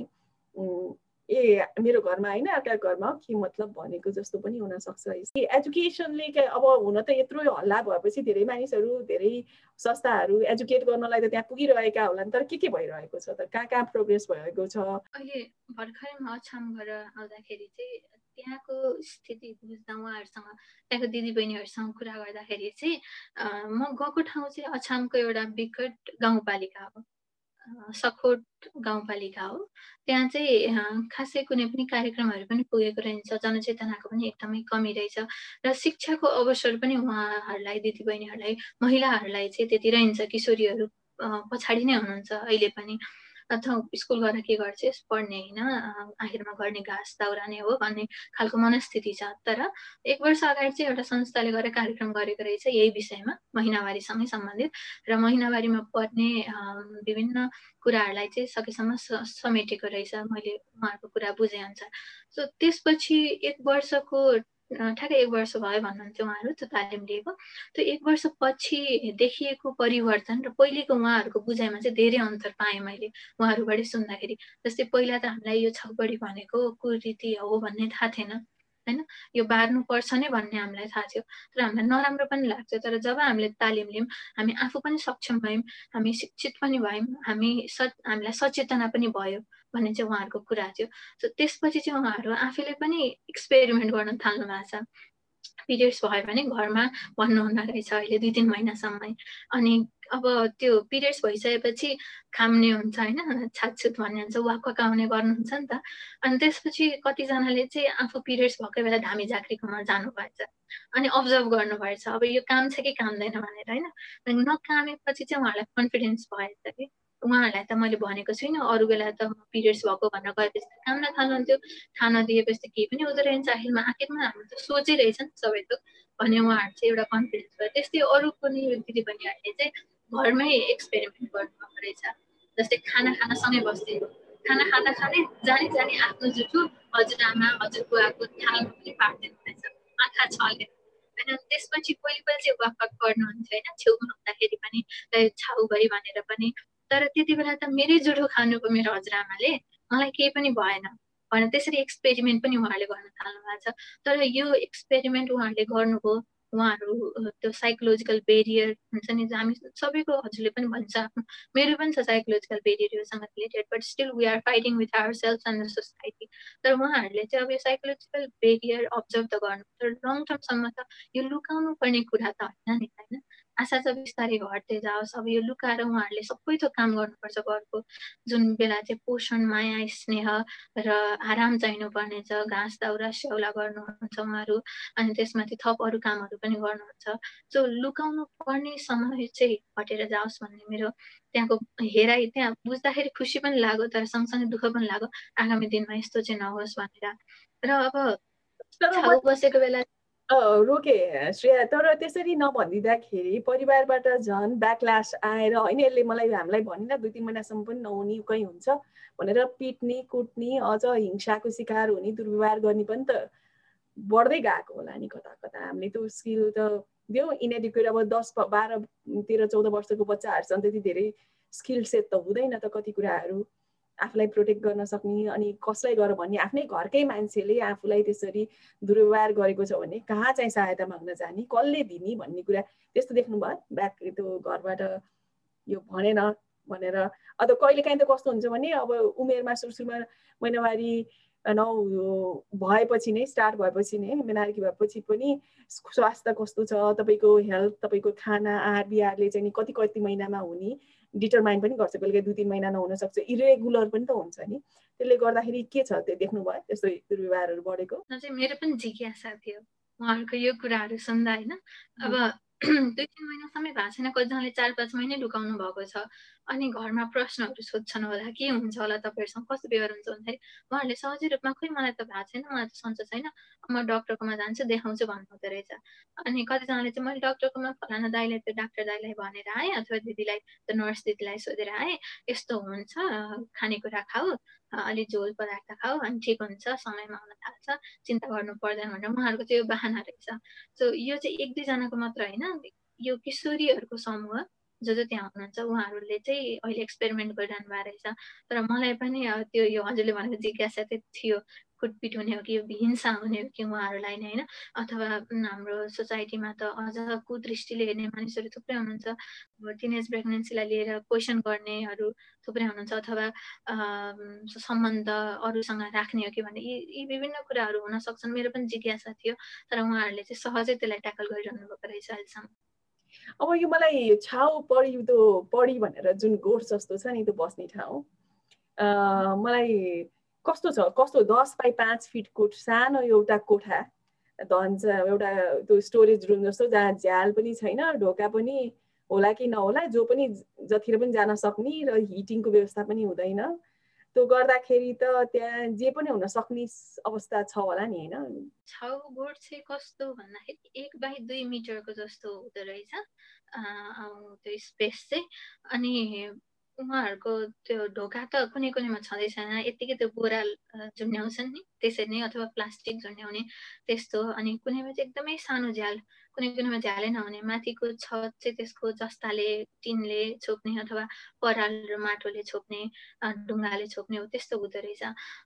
ए मेरो घरमा होइन अर्का घरमा के मतलब भनेको जस्तो पनि हुनसक्छ एजुकेसनले अब हुन त यत्रो हल्ला भएपछि धेरै मानिसहरू धेरै संस्थाहरू एजुकेट गर्नलाई त त्यहाँ पुगिरहेका होला तर के के भइरहेको छ त? कहाँ कहाँ प्रोग्रेस भएको छ? अहिले भर्खरै म अछाम भएर आउँदाखेरि चाहिँ त्यहाँको स्थिति बुझ्दा उहाँहरूसँग त्यहाँको दिदीबहिनीहरूसँग कुरा गर्दाखेरि चाहिँ म गएको ठाउँ चाहिँ अछामको एउटा विकट गाउँपालिका हो। सखोट गाउँपालिका हो। त्यहाँ चाहिँ खासै कुनै पनि कार्यक्रमहरू पनि पुगेको रहन्छ। जनचेतनाको पनि एकदमै कमी रहेछ। र शिक्षाको अवसर पनि उहाँहरूलाई दिदीबहिनीहरूलाई महिलाहरूलाई चाहिँ त्यति रहन्छ। किशोरीहरू पछाडि नै हुनुहुन्छ अहिले पनि। अथवा स्कुल गएर के गर्छ पढ्ने होइन आखिरमा गर्ने घाँस दाउरा नै हो भन्ने खालको मनस्थिति छ। तर एक वर्ष अगाडि चाहिँ एउटा संस्थाले गरेर कार्यक्रम गरेको रहेछ यही विषयमा महिनावारीसँगै सम्बन्धित। र महिनावारीमा पर्ने विभिन्न कुराहरूलाई चाहिँ सकेसम्म समेटेको रहेछ मैले उहाँहरूको कुरा बुझे अनुसार सो त्यसपछि एक वर्षको ठ्याक्कै एक वर्ष भयो भन्नुहुन्थ्यो उहाँहरू त्यो तालिम लिएको त्यो एक वर्षपछि देखिएको परिवर्तन र पहिलेको उहाँहरूको बुझाइमा चाहिँ धेरै अन्तर पाएँ मैले उहाँहरूबाट सुन्दाखेरि। जस्तै पहिला त हामीलाई यो छौबडी भनेको कुरीति हो भन्ने थाहा थिएन। होइन? यो बार्नु पर्छ नै भन्ने हामीलाई थाहा थियो। तर हामीलाई नराम्रो पनि लाग्थ्यो। तर जब हामीले तालिम लियौँ हामी आफू पनि सक्षम भयौँ हामी शिक्षित पनि भयौँ हामी स हामीलाई सचेतना पनि भयो भन्ने चाहिँ उहाँहरूको कुरा थियो। सो त्यसपछि चाहिँ उहाँहरू आफैले पनि एक्सपेरिमेन्ट गर्न थाल्नु भएको छ। पिरियड्स भयो भने घरमा भन्नुहुन्न रहेछ अहिले दुई तिन महिनासम्म। अनि अब त्यो पिरियड्स भइसकेपछि खाम्ने हुन्छ होइन छातछुत भन्ने हुन्छ वाक आउने गर्नुहुन्छ नि त। अनि त्यसपछि कतिजनाले चाहिँ आफू पिरियड्स भएकै बेला धामी झाँक्रीकोमा जानुभएछ। अनि अब्जर्भ गर्नुभएछ। अब यो काम छ कि कामदैन भनेर होइन। नकामेपछि चाहिँ उहाँहरूलाई कन्फिडेन्स भएछ कि। उहाँहरूलाई त मैले भनेको छुइनँ अरू बेला त पिरियड्स भएको भनेर गएपछि त काम नथाल्नुहुन्थ्यो थाहा नदिएपछि त केही पनि हुँदो रहेछ। आखिरमा आखिरमा हाम्रो त सोचै रहेछ नि सबै त भन्ने उहाँहरू चाहिँ एउटा कन्फिडेन्स भयो। त्यस्तै अरू पनि दिदीबहिनीहरूले चाहिँ घरमै एक्सपेरिमेन्ट गर्नुभएको रहेछ। जस्तै खाना खानासँगै बस्दै खाना खाँदा खाँदै जाने जाने आफ्नो जुठो हजुरआमा हजुरबुवाको थालमा पनि पार्दैन रहेछ आँखा छले होइन त्यसपछि पहिले पहिले चाहिँ वाकआउट गर्नुहुन्थ्यो। होइन छेउमा हुँदाखेरि पनि छाउ भयो भनेर पनि तर त्यति बेला त मेरै जुठो खानुको मेरो हजुरआमाले मलाई केही पनि भएन। भनेर त्यसरी एक्सपेरिमेन्ट पनि उहाँहरूले गर्न थाल्नु भएको छ। तर यो एक्सपेरिमेन्ट उहाँहरूले गर्नुभयो उहाँहरू त्यो साइकोलोजिकल बेरियर हुन्छ नि हामी सबैको हजुरले पनि भन्छ मेरो पनि छ psychological बेरियरसँग related but still we are fighting with our self and the society तर उहाँहरूले चाहिँ अब यो साइकोलोजिकल बेरियर अब्जर्भ त गर्नु तर लङ टर्मसम्म त यो लुकाउनु पर्ने कुरा त होइन नि होइन? आशा छ बिस्तारै घट्दै जाओस्। अब यो लुकाएर उहाँहरूले सबै थोक काम गर्नुपर्छ घरको। जुन बेला चाहिँ पोषण माया स्नेह र आराम चाहिनु पर्ने छ घाँस दाउरा स्याउला गर्नुहुन्छ उहाँहरू अनि त्यसमाथि थप अरू कामहरू पनि गर्नुहुन्छ। सो लुकाउनु पर्ने समय चाहिँ घटेर जाओस् भन्ने मेरो त्यहाँको हेराइ त्यहाँ बुझ्दाखेरि खुसी पनि लाग्यो तर सँगसँगै दुःख पनि लाग्यो। आगामी दिनमा यस्तो चाहिँ नहोस् भनेर। र अब बसेको बेला रोके श्रेया तर त्यसरी नभनिदिँदाखेरि परिवारबाट झन् ब्याकल्यास आएर होइन यसले मलाई हामीलाई भनिन दुई तिन महिनासम्म पनि नहुने कहीँ हुन्छ भनेर पिट्ने कुट्ने अझ हिंसाको शिकार हुने दुर्व्यवहार गर्ने पनि त बढ्दै गएको होला नि कता कता। हामीले त्यो स्किल त दियौँ। इनएडिक्वेट अब दस बाह्र तेह्र चौध वर्षको बच्चाहरूसँग त्यति धेरै स्किल सेट त हुँदैन त कति कुराहरू। आफूलाई प्रोटेक्ट गर्न सक्ने अनि कसलाई गर भन्ने आफ्नै घरकै मान्छेले आफूलाई त्यसरी दुर्व्यवहार गरेको छ भने कहाँ चाहिँ सहायता माग्न जाने कसले दिने भन्ने कुरा त्यस्तो देख्नुभयो। ब्याक त्यो घरबाट यो भनेन भनेर। अथवा कहिले काहीँ त कस्तो हुन्छ भने अब उमेरमा सुरु सुरुमा महिनावारी नौ भएपछि नै स्टार्ट भएपछि नै मेनार्की भएपछि पनि स्वास्थ्य कस्तो छ तपाईँको हेल्थ तपाईँको खाना आहार बिहारले चाहिँ कति कति महिनामा हुने डिटरमाइन पनि गर्छ कहिले दुई तिन महिना नहुन सक्छ इरेगुलर पनि त हुन्छ नि। त्यसले गर्दाखेरि के छ त्यो देख्नुभयो त्यस्तो दुर्व्यवहारहरू बढेको? मेरो पनि जिज्ञासा थियो उहाँहरूको यो कुराहरू सुन्दा होइन? अब दुई तिन महिनासम्म भएको छैन कतिजनाले चार पाँच महिनै लुकाउनु भएको छ। अनि घरमा प्रश्नहरू सोध्छन् होला के हुन्छ होला तपाईँहरूसँग कस्तो व्यवहार हुन्छ भन्दाखेरि उहाँहरूले सहजै रूपमा खोइ मलाई त भएको छैन मलाई त सन्चो छैन म डक्टरकोमा जान्छु देखाउँछु भन्नुहुँदो रहेछ। अनि कतिजनाले चाहिँ मैले डक्टरकोमा फलाना दाइलाई त्यो डाक्टर दाइलाई भनेर आएँ अथवा दिदीलाई त्यो नर्स दिदीलाई सोधेर आएँ यस्तो हुन्छ खानेकुरा खाऊ अलिक झोल पदार्थ खाऊ अनि ठिक हुन्छ समयमा आउन थाल्छ चिन्ता गर्नु पर्दैन भनेर उहाँहरूको चाहिँ यो बाहना रहेछ। सो यो चाहिँ एक दुईजनाको मात्र होइन यो किशोरीहरूको समूह जो जो त्यहाँ हुनुहुन्छ उहाँहरूले चाहिँ अहिले एक्सपेरिमेन्ट गरिरहनु भएको रहेछ। तर मलाई पनि त्यो यो हजुरले भनेको जिज्ञासा चाहिँ थियो कुटपिट हुने हो कि हिंसा हुने हो कि उहाँहरूलाई नै होइन? अथवा हाम्रो सोसाइटीमा त अझ कुदृष्टिले हेर्ने मानिसहरू थुप्रै हुनुहुन्छ। टिनेज प्रेग्नेन्सीलाई लिएर क्वेसन गर्नेहरू थुप्रै हुनुहुन्छ अथवा सम्बन्ध अरूसँग राख्ने हो कि भन्ने यी यी विभिन्न कुराहरू हुन सक्छन् मेरो पनि जिज्ञासा थियो। तर उहाँहरूले चाहिँ सहजै त्यसलाई ट्याकल गरिरहनु भएको रहेछ अहिलेसम्म। अब यो मलाई छाउ पढिउँदो पढी भनेर जुन गोठ जस्तो छ नि त्यो बस्ने ठाउँ मलाई कस्तो छ? कस्तो? दस बाई पाँच फिटको सानो एउटा कोठा धन्छ एउटा त्यो स्टोरेज रुम जस्तो जहाँ झ्याल पनि छैन ढोका पनि होला कि नहोला जो पनि जतिर पनि जान सक्ने र हिटिङको व्यवस्था पनि हुँदैन। त्यो गर्दाखेरि त त्यहाँ जे पनि हुन सक्ने अवस्था छ होला नि होइन? छाउ गोठ चाहिँ कस्तो भन्दाखेरि एक बाई दुई मिटरको जस्तो हुँदो रहेछ त्यो स्पेस चाहिँ। अनि उहाँहरूको त्यो ढोका त कुनै कुनैमा छँदै छैन यत्तिकै त्यो बोरा झुन्ड्याउँछन् नि त्यसरी नै अथवा प्लास्टिक झुन्ड्याउने त्यस्तो। अनि कुनैमा चाहिँ एकदमै सानो झ्याल कुनै कुनैमा झ्यालै नहुने माथिको छत चाहिँ त्यसको जस्ताले टिनले छोप्ने अथवा पराल र माटोले छोप्ने ढुङ्गाले छोप्ने हो त्यस्तो हुँदो रहेछ।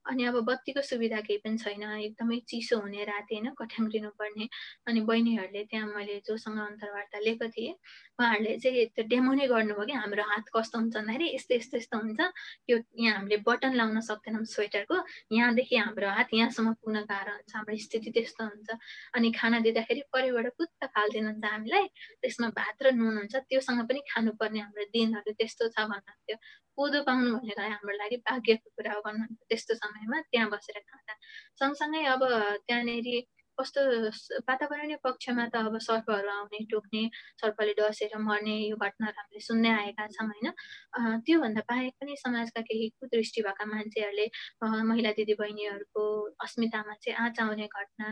अनि अब बत्तीको सुविधा केही पनि छैन एकदमै चिसो हुने राति होइन कठ्याङ्ग्रिनु पर्ने अनि बहिनीहरूले त्यहाँ मैले जोसँग अन्तर्वार्ता लिएको थिएँ। उहाँहरूले चाहिँ त्यो डेमो नै गर्नुभयो कि हाम्रो हात कस्तो हुन्छ भन्दाखेरि यस्तो यस्तो यस्तो हुन्छ। यो यहाँ हामीले बटन लाउन सक्दैनौँ स्वेटरको। यहाँदेखि हाम्रो हात यहाँसम्म पुग्न गाह्रो हुन्छ हाम्रो स्थिति त्यस्तो हुन्छ। अनि खाना दिँदाखेरि परिबाट फालिदिनुहुन्छ हामीलाई। त्यसमा भात र नुन हुन्छ। त्योसँग पनि खानुपर्ने हाम्रो दिनहरू त्यस्तो छ भन्नुहुन्थ्यो। कोदो पाउनु भनेर हाम्रो लागि भाग्यको कुरा हो भन्नुहुन्थ्यो त्यस्तो समयमा त्यहाँ बसेर खाँदा। सँगसँगै अब त्यहाँनिर कस्तो वातावरणीय पक्षमा त अब सर्पहरू आउने टोक्ने सर्पले डसेर मर्ने यो घटनाहरू हामीले सुन्दै आएका छौँ होइन? त्योभन्दा बाहेक पनि समाजका केही कुदृष्टि भएका मान्छेहरूले महिला दिदीबहिनीहरूको अस्मितामा चाहिँ आँच आउने घटना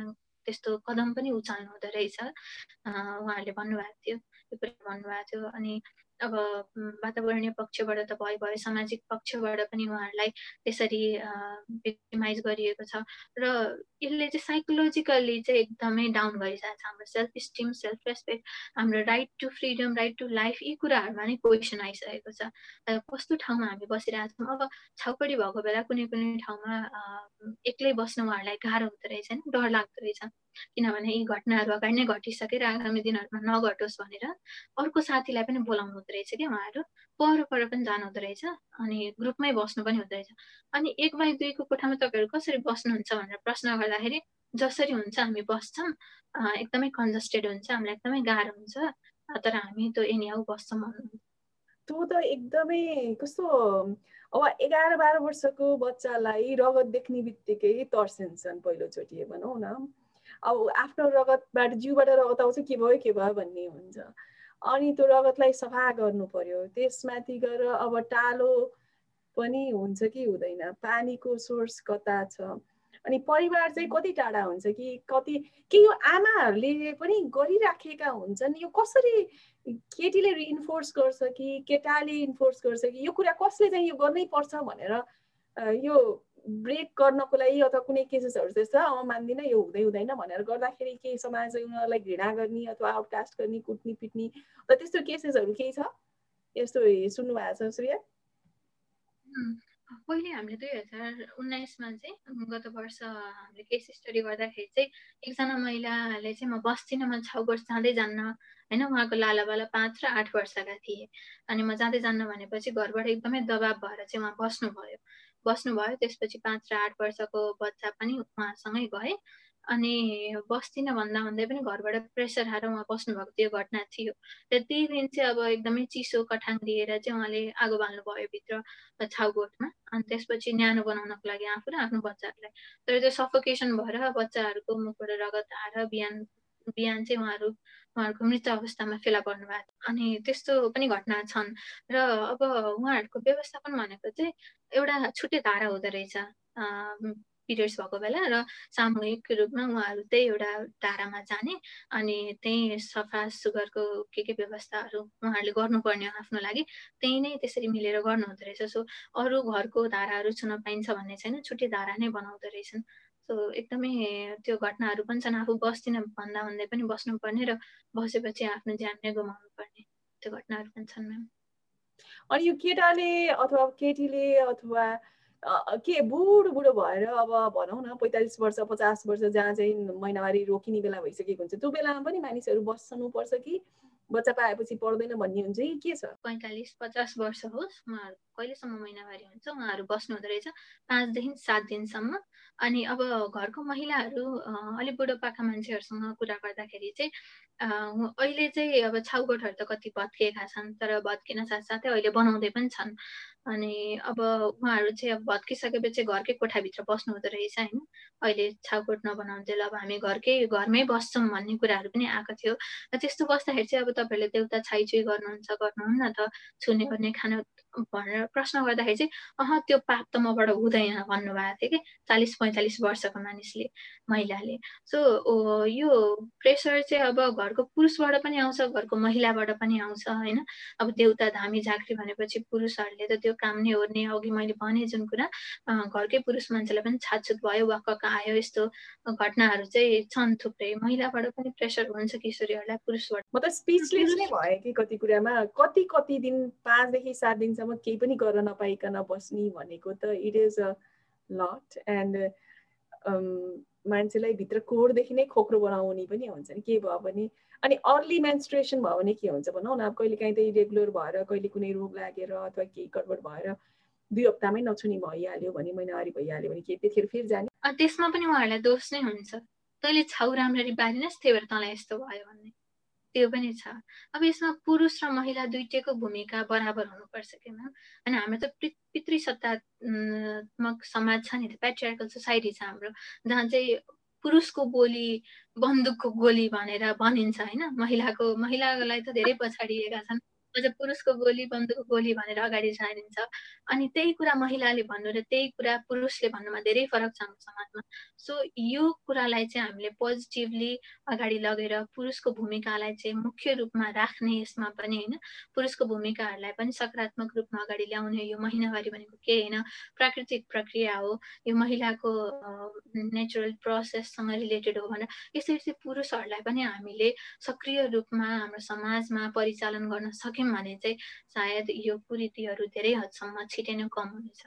त्यस्तो कदम पनि उचाल्नु हुँदो रहेछ उहाँहरूले भन्नुभएको थियो त्यो कुरा भन्नुभएको थियो अनि अब वातावरणीय पक्षबाट त भयो भयो सामाजिक पक्षबाट पनि उहाँहरूलाई त्यसरी भिक्टिमाइज गरिएको छ। र यसले चाहिँ साइकोलोजिकल्ली चाहिँ एकदमै डाउन गरिरहेको छ हाम्रो सेल्फ स्टिम सेल्फ रेस्पेक्ट हाम्रो right to freedom right to life यी कुराहरूमा नै क्वेसन आइसकेको छ। कस्तो ठाउँमा हामी बसिरहेको छौँ? अब छाउपडी भएको बेला कुनै कुनै ठाउँमा एक्लै बस्नु उहाँहरूलाई गाह्रो हुँदो रहेछ नि डर लाग्दो रहेछ। किनभने यी घटनाहरू अगाडि नै घटिसकेर आगामी दिनहरूमा नघटोस् भनेर अर्को साथीलाई पनि बोलाउनु हुँदो रहेछ कि उहाँहरू। पर पर पनि जानु हुँदो रहेछ अनि ग्रुपमै बस्नु पनि हुँदो रहेछ। अनि एक बाई दुईको कोठामा तपाईँहरू कसरी बस्नुहुन्छ भनेर प्रश्न गर्दाखेरि जसरी हुन्छ हामी बस्छौँ एकदमै कन्जस्टेड हुन्छ हामीलाई एकदमै गाह्रो हुन्छ तर हामी त्यो एनिहाउ बस्छौँ त्यो त एकदमै कस्तो अब एघार बाह्र वर्षको बच्चालाई रगत देख्ने बित्तिकै तर्सिन्छन् पहिलोचोटि भनौँ न। अब आफ्नो रगतबाट जिउबाट रगत आउँछ के भयो के भयो भन्ने हुन्छ। अनि त्यो रगतलाई सफा गर्नु पर्यो। त्यसमाथि गएर अब टालो पनि हुन्छ कि हुँदैन। पानीको सोर्स कता छ? अनि परिवार चाहिँ कति टाढा हुन्छ कि कति के यो आमाहरूले पनि गरिराखेका हुन्छन्? यो कसरी केटीले इन्फोर्स गर्छ कि केटाले इन्फोर्स गर्छ कि यो कुरा कसले चाहिँ यो गर्नै पर्छ भनेर यो ब्रेक गर्नको लागि अथवा कुनै केसेसहरू त्यस्तो अब मान्दिनँ यो हुँदै हुँदैन भनेर गर्दाखेरि केही समाज उनीहरूलाई घृणा गर्ने अथवा आउटकास्ट गर्ने कुट्ने पिट्ने त्यस्तो केसेसहरू केही छ? यस्तो सुन्नु भएको छ श्रेया? पहिले हामीले दुई हजार उन्नाइसमा चाहिँ गत वर्ष हामीले केस स्टडी गर्दाखेरि चाहिँ एकजना महिलाले चाहिँ म बस्दिनँ म छ वर्ष जाँदै जान्न होइन? उहाँको लालाबाला पाँच र आठ वर्षका थिए। अनि म जाँदै जान्न भनेपछि घरबाट एकदमै दबाब भएर चाहिँ उहाँ बस्नुभयो। बस्नुभयो त्यसपछि पाँच र आठ वर्षको बच्चा पनि उहाँसँगै गए। अनि बस्दिनँ भन्दा भन्दै पनि घरबाट प्रेसर आएर उहाँ बस्नुभएको त्यो घटना थियो। र त्यही दिन चाहिँ अब एकदमै चिसो कठाङ लिएर चाहिँ उहाँले आगो बाल्नुभयो भित्र छाउगोठमा अनि त्यसपछि न्यानो बनाउनको लागि आफू र आफ्नो बच्चाहरूलाई तर त्यो सफोकेसन भएर बच्चाहरूको मुखबाट रगत आएर बिहान बिहान चाहिँ उहाँहरू उहाँहरूको मृत अवस्थामा फेला पर्नु भएको अनि त्यस्तो पनि घटना छन्। र अब उहाँहरूको व्यवस्थापन भनेको चाहिँ एउटा छुट्टै धारा हुँदो रहेछ पिरियड्स भएको बेला र सामूहिक रूपमा उहाँहरू त्यही एउटा धारामा जाने अनि त्यही सफा सुगरको के के व्यवस्थाहरू उहाँहरूले गर्नुपर्ने आफ्नो लागि त्यही नै त्यसरी मिलेर गर्नुहुँदो रहेछ। सो अरू घरको धाराहरू छुन पाइन्छ भन्ने छैन छुट्टै धारा नै बनाउँदो रहेछन्। सो एकदमै त्यो घटनाहरू पनि छन् आफू बस्दिनँ भन्दा भन्दै पनि बस्नुपर्ने र बसेपछि आफ्नो ज्यान नै गुमाउनु पर्ने त्यो घटनाहरू पनि छन् म्याम। अनि यो केटाले अथवा केटीले अथवा के बुढो बुढो भएर अब भनौँ न पैँतालिस वर्ष पचास वर्ष जहाँ चाहिँ महिनावारी रोकिने बेला भइसकेको हुन्छ त्यो बेलामा पनि मानिसहरू बस्नुपर्छ कि? बच्चा पाएपछि पढ्दैन भन्ने हुन्छ कि के छ? पैँतालिस पचास वर्ष होस् उहाँहरू कहिलेसम्म महिनावारी हुन्छ उहाँहरू बस्नु हुँदो रहेछ पाँचदेखि सात दिनसम्म। अनि अब घरको महिलाहरू अलिक बुढोपाका मान्छेहरूसँग कुरा गर्दाखेरि चाहिँ अहिले चाहिँ अब छाउगोठहरू त कति भत्किएका छन् तर भत्किन साथसाथै अहिले बनाउँदै पनि छन्। अनि अब उहाँहरू चाहिँ अब भत्किसकेपछि घरकै कोठाभित्र बस्नु हुँदो रहेछ होइन। अहिले छाउकोट नबनाउँदै अब हामी घरकै घरमै बस्छौँ भन्ने कुराहरू पनि आएको थियो। त्यस्तो बस्दाखेरि चाहिँ अब तपाईँहरूले देउता छाइछुई गर्नुहुन्छ गर्नुहुन्न त छुने गर्ने खाना भनेर प्रश्न गर्दाखेरि चाहिँ अह त्यो पाप त मबाट हुँदैन भन्नुभएको थियो कि? चालिस पैँतालिस वर्षको मानिसले महिलाले। सो यो प्रेसर चाहिँ अब घरको पुरुषबाट पनि आउँछ घरको महिलाबाट पनि आउँछ होइन। अब देउता धामी झाँक्री भनेपछि पुरुषहरूले त त्यो काम नै हो नि अघि मैले भने जुन कुरा घरकै पुरुष मान्छेलाई पनि छातछुत भयो वाक्क आयो यस्तो घटनाहरू चाहिँ छन् थुप्रै। महिलाबाट पनि प्रेसर हुन्छ किशोरीहरूलाई पुरुषबाट। म त स्पिचलेस नै भएँ कि कति कुरामा? कति कति दिन पाँचदेखि सात दिनसम्म केही पनि गर्न नपाइकन बस्ने भनेको त it is a lot and मान्छेलाई भित्र कोरदेखि नै खोक्रो बनाउने पनि हुन्छ नि। के भयो भने अनि अर्ली मेन्स्ट्रेसन भयो भने के हुन्छ भनौँ न अब कहिले काहीँ त इरेगुलर भएर कहिले कुनै रोग लागेर अथवा केही गडबड भएर दुई हप्तामै नछुनी भइहाल्यो भने महिनावारी भइहाल्यो भने के त्यतिखेर फेरि जाने? त्यसमा पनि उहाँहरूलाई दोष नै हुन्छ। तैँले छाउ राम्ररी बारिनस् त्यही भएर तँलाई यस्तो भयो भन्ने। त्यो पनि छ। अब यसमा पुरुष र महिला दुइटैको भूमिका बराबर हुनुपर्छ कि म्याम? अनि हाम्रो त पितृसत्तात्मक समाज छ नि त पेट्रियार्कल सोसाइटी छ हाम्रो। जहाँ चाहिँ पुरुषको बोली बन्दुकको गोली भनेर भनिन्छ होइन? महिलाको महिलालाई त धेरै पछाडिएका छन्। अझ पुरुषको गोली बन्दुकको गोली भनेर अगाडि सारिन्छ अनि त्यही कुरा महिलाले भन्नु र त्यही कुरा पुरुषले भन्नुमा धेरै फरक छ हाम्रो समाजमा। सो यो कुरालाई चाहिँ हामीले पोजिटिभली अगाडि लगेर पुरुषको भूमिकालाई चाहिँ मुख्य रूपमा राख्ने यसमा पनि होइन पुरुषको भूमिकाहरूलाई पनि सकारात्मक रूपमा अगाडि ल्याउने यो महिनावारी भनेको के होइन प्राकृतिक प्रक्रिया हो यो महिलाको नेचुरल प्रोसेससँग रिलेटेड हो भनेर यसरी चाहिँ पुरुषहरूलाई पनि हामीले सक्रिय रूपमा हाम्रो समाजमा परिचालन गर्न सक्यौँ। सक्यौँ भने चाहिँ सायद यो कुरीतिहरू धेरै हदसम्म छिटै नै कम हुनेछ।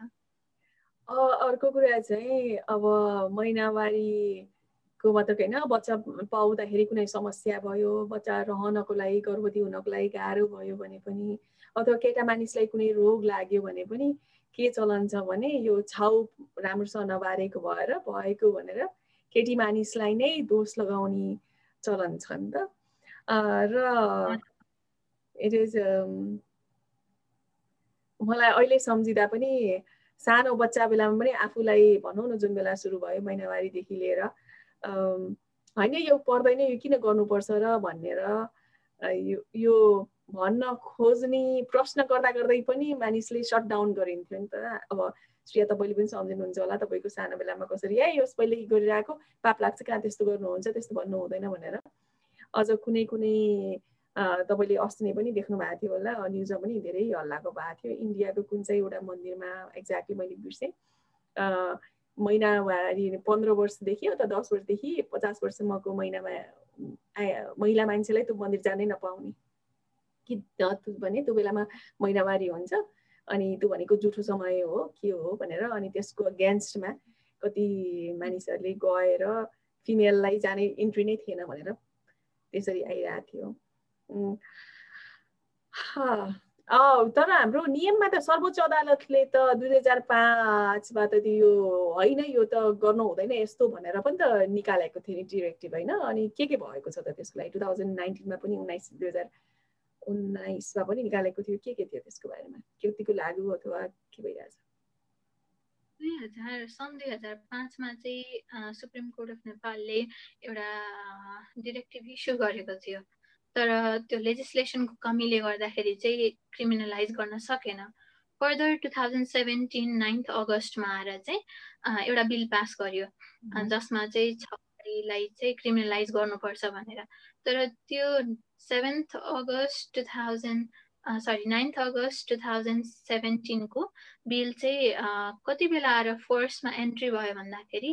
अर्को कुरा चाहिँ अब महिनावारीको मतलब होइन बच्चा पाउँदाखेरि कुनै समस्या भयो बच्चा रहनको लागि गर्भवती हुनको लागि गाह्रो भयो भने पनि अथवा केटा मानिसलाई कुनै रोग लाग्यो भने पनि के चलन छ भने यो छाउ राम्रोसँग नबारेको भएर भएको भनेर केटी मानिसलाई नै दोष लगाउने चलन छ नि त। र इट इज um, मलाई अहिले सम्झिँदा पनि सानो बच्चा बेलामा पनि आफूलाई भनौँ न जुन बेला सुरु भयो महिनावारीदेखि लिएर होइन यो पर्दैन यो किन गर्नुपर्छ र भनेर यो यो भन्न खोज्ने प्रश्न गर्दा गर्दै पनि मानिसले सट डाउन गरिन्थ्यो नि त। अब श्रेया तपाईँले पनि सम्झिनुहुन्छ होला तपाईँको सानो बेलामा कसरी ए यस पहिले गरिरहेको? पाप लाग्छ कहाँ? त्यस्तो गर्नुहुन्छ त्यस्तो भन्नु हुँदैन भनेर। अझ कुनै कुनै तपाईँले अस्ति नै पनि देख्नु भएको थियो होला न्युजमा पनि धेरै हल्लाको भएको थियो। इन्डियाको कुन चाहिँ एउटा मन्दिरमा एक्ज्याक्टली मैले बिर्सेँ। महिनावारी पन्ध्र वर्षदेखि अथवा दस वर्षदेखि पचास वर्षसम्मको महिनामा महिला मान्छेलाई त्यो मन्दिर जानै नपाउने। कि भने त्यो बेलामा महिनावारी हुन्छ। अनि त्यो भनेको जुठो समय हो के हो भनेर अनि त्यसको अगेन्स्टमा कति मानिसहरूले गएर फिमेललाई जाने इन्ट्री नै थिएन भनेर त्यसरी आइरहेको थियो। तर हाम्रो नियममा त सर्वोच्च अदालतले त दुई हजार पाँचमा त यो होइन यो त गर्नु हुँदैन यस्तो भनेर पनि त निकालेको थियो नि डिरेक्टिभ होइन। अनि के के भएको छ त त्यसको लागि टु थाउजन्ड नाइन्टिनमा पनि उन्नाइस दुई हजार उन्नाइसमा पनि निकालेको थियो। के के थियो त्यसको बारेमा? कतिको लागु अथवा के भइरहेछ? दुई हजार सन् दुई चाहिँ सुप्रिम कोर्ट अफ नेपालले एउटा डिरेक्टिभ इस्यु गरेको थियो। तर त्यो लेजिस्लेसनको कमीले गर्दाखेरि चाहिँ क्रिमिनलाइज गर्न सकेन। Further two thousand seventeen ninth अगस्तमा आएर चाहिँ एउटा बिल पास गर्यो। जसमा चाहिँ छाउरीलाई चाहिँ क्रिमिनलाइज गर्नुपर्छ भनेर। तर त्यो seventh August two thousand sorry ninth August two thousand सेभेन्टिनको bill चाहिँ कति बेला आएर फोर्समा एन्ट्री भयो भन्दाखेरि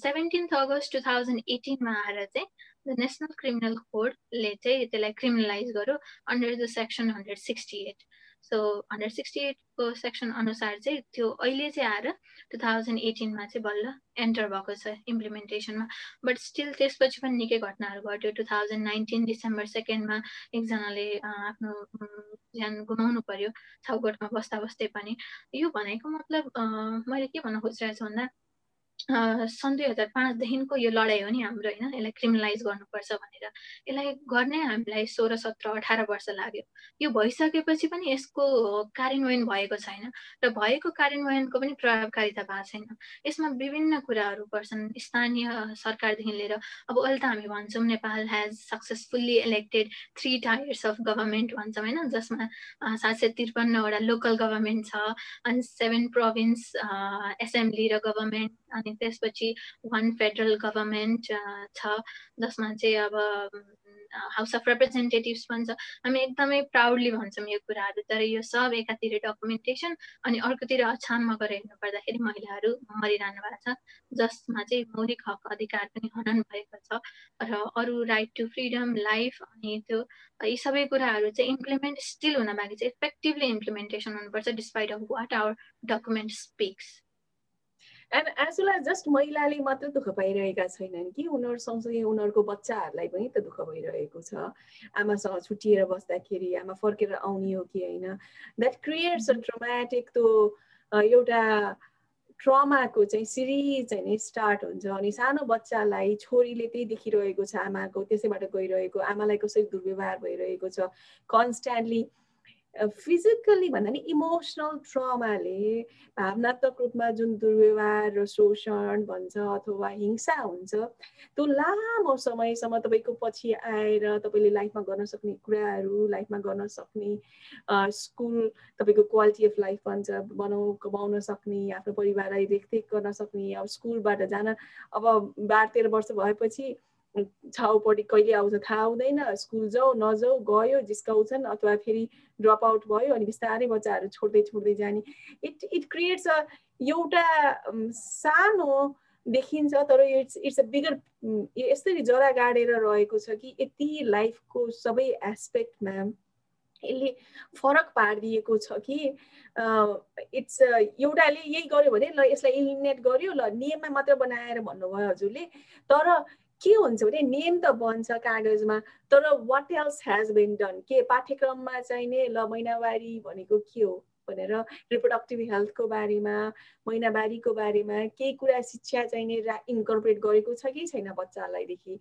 सेभेन्टिन्थ अगस्त टु थाउजन्ड एटिनमा आएर चाहिँ द नेसनल क्रिमिनल कोडले चाहिँ त्यसलाई क्रिमिनलाइज गर्यो under the section hundred sixty eight so hundred sixty एटको section अनुसार चाहिँ त्यो अहिले चाहिँ आएर टु थाउजन्ड एटिनमा चाहिँ बल्ल एन्टर भएको छ इम्प्लिमेन्टेसनमा बट स्टिल त्यसपछि पनि निकै घटनाहरू घट्यो टु थाउजन्ड नाइन्टिन डिसेम्बर सेकेन्डमा एकजनाले आफ्नो ज्यान गुमाउनु पर्यो छाउकोटमा बस्दा बस्दै पनि यो भनेको मतलब मैले के भन्न खोजिरहेको छु भन्दा सन् दुई हजार पाँचदेखिको यो लडाइँ हो नि हाम्रो होइन? यसलाई क्रिमिनलाइज गर्नुपर्छ भनेर। यसलाई गर्ने हामीलाई सोह्र सत्र अठार वर्ष लाग्यो। यो भइसकेपछि पनि यसको कार्यान्वयन भएको छैन र भएको कार्यान्वयनको पनि प्रभावकारिता भएको छैन। यसमा विभिन्न कुराहरू पर्छन्। स्थानीय सरकारदेखि लिएर अब अहिले त हामी भन्छौँ Nepal has successfully elected three tiers of government भन्छौँ होइन? जसमा सात सय त्रिपन्नवटा लोकल गभर्मेन्ट छ अनि सेभेन प्रोभिन्स एसेम्ब्ली र गभर्मेन्ट त्यसपछि वान फेडरल गभर्मेन्ट छ जसमा चाहिँ अब हाउस अफ रिप्रेजेन्टेटिभ्स भन्छ हामी एकदमै प्राउडली भन्छौँ यो कुराहरू तर यो सब एकातिर डकुमेन्टेसन अनि अर्कोतिर अछाममा गएर हेर्नु पर्दाखेरि महिलाहरू मरिरहनु भएको छ जसमा चाहिँ मौलिक हक अधिकार पनि हनन भएको छ। र अरू राइट टु फ्रिडम लाइफ अनि त्यो यी सबै कुराहरू चाहिँ इम्प्लिमेन्ट स्टिल हुन बाँकी छ। इफेक्टिभली इम्प्लिमेन्टेसन हुनुपर्छ despite of what our document speaks and as just महिलाले मात्र दुःख पाइरहेका छैनन् कि उनीहरू सँगसँगै उनीहरूको बच्चाहरूलाई पनि त दुःख भइरहेको छ। आमासँग छुट्टिएर बस्दाखेरि आमा फर्केर आउने हो कि होइन? द्याट क्रिएट्स अ ट्रोमेटिक त्यो एउटा ट्रमाको चाहिँ सिरिज चाहिँ स्टार्ट हुन्छ। अनि सानो बच्चालाई छोरीले त्यही देखिरहेको छ आमाको त्यसैबाट गइरहेको आमालाई कसरी दुर्व्यवहार भइरहेको छ। कन्सट्यान्टली फिजिकल्ली भन्दा नि इमोसनल ट्रमाले भावनात्मक रूपमा जुन दुर्व्यवहार र शोषण भन्छ अथवा हिंसा हुन्छ त्यो लामो समयसम्म तपाईँको पछि आएर तपाईँले लाइफमा गर्न सक्ने कुराहरू लाइफमा गर्न सक्ने स्कुल तपाईँको क्वालिटी अफ लाइफ भन्छ बनाउ कमाउन सक्ने आफ्नो परिवारलाई रेखदेख गर्न सक्ने अब स्कुलबाट जान अब बाह्र तेह्र वर्ष भएपछि छाउपट्टि कहिले आउँछ थाहा हुँदैन। स्कुल जाऊ नजाऊ गयो जिस्काउँछन् अथवा फेरि ड्रप आउट भयो अनि बिस्तारै बच्चाहरू छोड्दै छोड्दै जाने। इट इट क्रिएट्स अ एउटा सानो देखिन्छ तर इट्स इट्स अ बिगर यसरी जरा गाडेर रहेको छ कि यति लाइफको सबै एस्पेक्टमा यसले फरक पारिदिएको छ कि इट्स एउटाले यही गर्यो भने ल यसलाई इलिमिनेट गर्यो ल नियममा मात्र बनाएर भन्नुभयो हजुरले। तर के हुन्छ भने नेम त बन्छ कागजमा तर what else has been done के पाठ्यक्रममा चाहिने ल महिनावारी भनेको के हो भनेर रिप्रोडक्टिभ हेल्थको बारेमा महिनावारीको बारेमा केही कुरा शिक्षा चाहिने रा इन्कर्पोरेट गरेको छ कि छैन बच्चालाईदेखि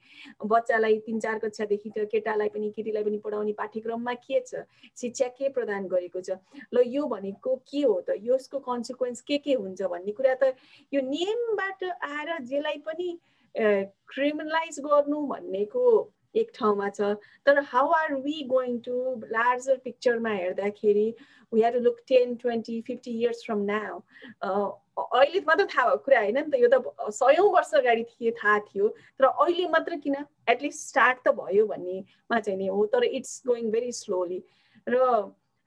बच्चालाई तिन चार कक्षादेखि त केटालाई पनि केटीलाई पनि पढाउने पाठ्यक्रममा के छ? शिक्षा के प्रदान गरेको छ? ल यो भनेको के हो त? यसको कन्सिक्वेन्स के के हुन्छ भन्ने कुरा त यो नियमबाट आएर जसलाई पनि क्रिमिनलाइज गर्नु भन्नेको एक ठाउँमा छ। तर how are we going to larger पिक्चरमा हेर्दाखेरि we to look ten twenty fifty years from now अहिले मात्र थाहा भएको कुरा होइन नि त यो त सयौँ वर्ष अगाडि थिए थाहा थियो। तर अहिले मात्र किन? एटलिस्ट स्टार्ट त भयो भन्नेमा चाहिँ नि हो तर इट्स गोइङ भेरी स्लोली र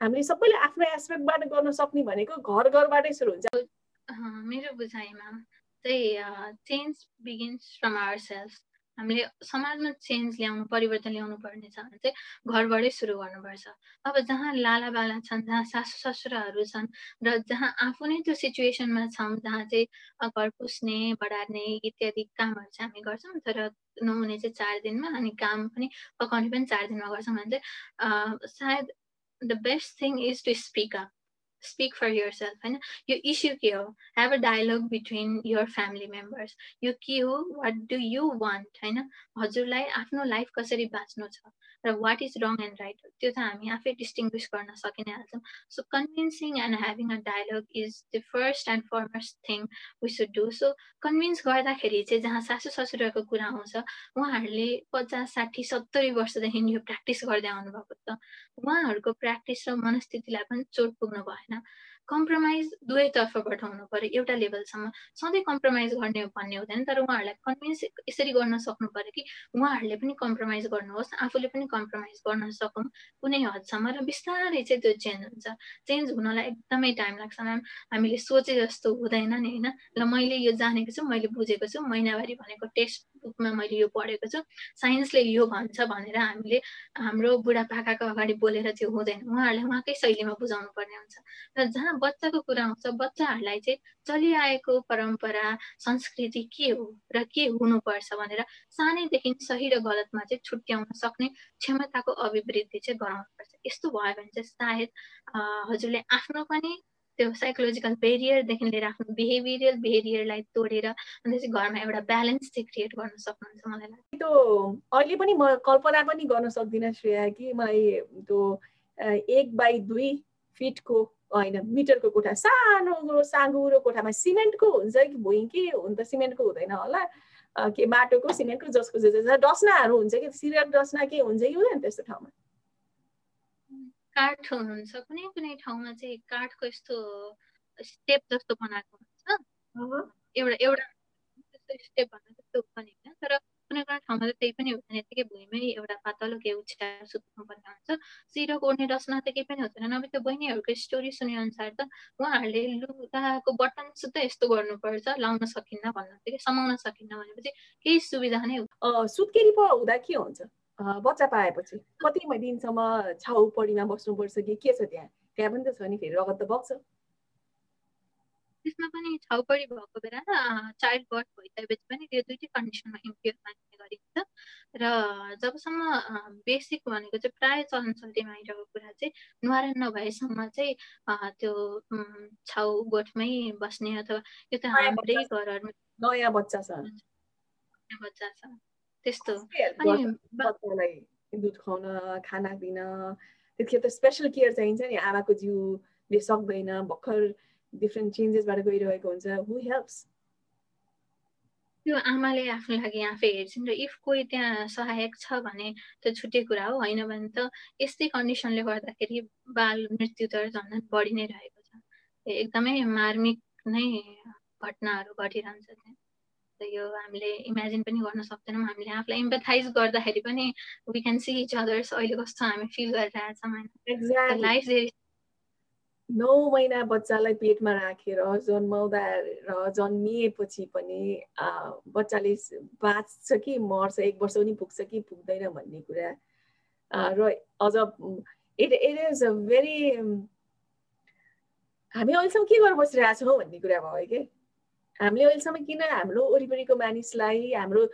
हामीले सबैले आफ्नो एस्पेक्टबाट गर्न सक्ने भनेको घर घरबाटै सुरु हुन्छ। मेरो बुझाइमा चाहिँ change begins from our self हामीले समाजमा चेन्ज ल्याउनु परिवर्तन ल्याउनु पर्ने छ भने चाहिँ घरबाटै सुरु गर्नुपर्छ। अब जहाँ लाला बाला छन् जहाँ सासु ससुराहरू छन् र जहाँ आफू नै त्यो सिचुएसनमा छौँ जहाँ चाहिँ घर पुस्ने बढार्ने इत्यादि कामहरू चाहिँ हामी गर्छौँ तर नुहाउने चाहिँ चार दिनमा अनि काम पनि पकाउने पनि चार दिनमा गर्छौँ भने चाहिँ सायद the best thing is to speak up speak for yourself. होइन यो इस्यु के हो have a dialogue between your family members यो के हो वाट डु यु वान्ट होइन हजुरलाई आफ्नो लाइफ कसरी बाँच्नु छ र what is wrong and right त्यो त हामी आफै डिस्टिङ्विस गर्न सकि नै हाल्छौँ so convincing and having a dialogue is the first and foremost thing we should do so convince गर्दाखेरि चाहिँ जहाँ सासु ससुराको कुरा आउँछ उहाँहरूले पचास साठी सत्तरी वर्षदेखि यो प्र्याक्टिस गर्दै आउनुभएको छ उहाँहरूको प्र्याक्टिस र मनस्थितिलाई पनि चोट पुग्नु भएन कम्प्रोमाइज दुवैतर्फबाट हुनु पऱ्यो एउटा लेभलसम्म। सधैँ कम्प्रोमाइज गर्ने भन्ने हुँदैन तर उहाँहरूलाई कन्भिन्स यसरी गर्न सक्नु पऱ्यो कि उहाँहरूले पनि कम्प्रोमाइज गर्नुहोस् आफूले पनि कम्प्रोमाइज गर्न सकौँ कुनै हदसम्म र बिस्तारै चाहिँ त्यो चेन्ज हुन्छ। चेन्ज हुनलाई एकदमै टाइम लाग्छ म्याम हामीले सोचे जस्तो हुँदैन नि होइन? ल मैले यो जानेको छु मैले बुझेको छु महिनावारी भनेको टेस्ट बुकमा मैले यो पढेको छु। साइन्सले यो भन्छ भनेर हामीले हाम्रो बुढापाकाको अगाडि बोलेर चाहिँ हुँदैन। उहाँहरूले उहाँकै शैलीमा बुझाउनु पर्ने हुन्छ। र जहाँ बच्चाको कुरा आउँछ बच्चाहरूलाई चाहिँ चलिआएको परम्परा संस्कृति के हो र के हुनुपर्छ भनेर सानैदेखि सही र गलतमा चाहिँ छुट्याउन सक्ने क्षमताको अभिवृद्धि चाहिँ गराउनुपर्छ। यस्तो भयो भने चाहिँ सायद हजुरले आफ्नो पनि त्यो साइकोलोजिकल बेरियरदेखि लिएर आफ्नो बिहेभियरल बेरियरलाई तोडेर अन्त चाहिँ घरमा एउटा ब्यालेन्स चाहिँ क्रिएट गर्न सक्नुहुन्छ मलाई लाग्छ। त्यो अहिले पनि म कल्पना पनि गर्न सक्दिनँ श्रेया कि मलाई त्यो एक बाई दुई फिटको होइन मिटरको कोठा सानो साँगुरो कोठामा सिमेन्टको हुन्छ कि भुइँ कि हुन त सिमेन्टको हुँदैन होला। के माटोको सिमेन्टको जसको जे डस्नाहरू हुन्छ कि सिरियल डस्ना के हुन्छ कि हुँदैन त्यस्तो ठाउँमा। काठ हुन्छ कुनै कुनै ठाउँमा चाहिँ काठको यस्तो स्टेप जस्तो बनाएको हुन्छ। एउटा एउटा स्टेप भन्दा जस्तो पनि होइन तर कुनै कुनै ठाउँमा चाहिँ त्यही पनि हुँदैन। यतिकै भुइँमै एउटा पातलो के उछ्याएर सुत्नु पर्ने हुन्छ। सिरक ओढ्ने रचना त केही पनि हुँदैन। नभए त्यो बहिनीहरूको स्टोरी सुने अनुसार त उहाँहरूले लुगाको बटन सुत्तै यस्तो गर्नुपर्छ। लाउन सकिन्न भन्नु समाउन सकिन्न भनेपछि केही सुविधा नै सुत्केरी पो हुँदा के हुन्छ? बच्चा पाएपछि कति दिनसम्म छाउ पढीमा बस्नुपर्छ कि के छ त्यहाँ त्यहाँ पनि त छ नि फेरि रगत त बग्छ त्यसमा पनि छाउपडी भएको बेला चाइल्ड बर्थ भइसकेपछि पनि त्यो दुइटै कन्डिसनमा इम्प्योर मान्ने गरिन्छ र जबसम्म बेसिक भनेको चाहिँ प्रायः चलन चल्तीमा आइरहेको कुरा चाहिँ निवारण नभएसम्म चाहिँ त्यो छाउ गोठमै बस्ने अथवा यो त हाम्रै घरहरूमा नयाँ बच्चा छ बच्चा छ त्यस्तो। बच्चालाई दुध खुवाउन खाना दिन त्यतिखेर त स्पेसल केयर चाहिन्छ नि आमाको जिउले सक्दैन भर्खर डिफ्रेन्ट चेन्जेसबाट गइरहेको हुन्छ हु हेल्प्स त्यो आमाले आफ्नो लागि आफै हेर्छन् र इफ कोही त्यहाँ सहायक छ भने त्यो छुट्टै कुरा हो होइन भने त यस्तै कन्डिसनले गर्दाखेरि बाल मृत्यु दर झन् बढी नै रहेको छ। एकदमै मार्मिक नै घटनाहरू घटिरहन्छ त्यहाँ। यो हामीले इमेजिन पनि गर्न सक्दैनौँ। हामीले आफूलाई इम्पेथाइज गर्दाखेरि पनि we can see each others अहिले कस्तो हामी फिल गरिरहेछौँ लाइफ नौ महिना बच्चालाई पेटमा राखेर जन्माउँदा र जन्मिएपछि पनि बच्चाले बाँच्छ कि मर्छ एक वर्ष पनि पुग्छ कि पुग्दैन भन्ने कुरा। र अझ it it is a very हामी अहिलेसम्म के गरेर बसिरहेछौँ भन्ने कुरा भयो कि? हामीले अहिलेसम्म किन हाम्रो वरिपरिको मानिसलाई हाम्रो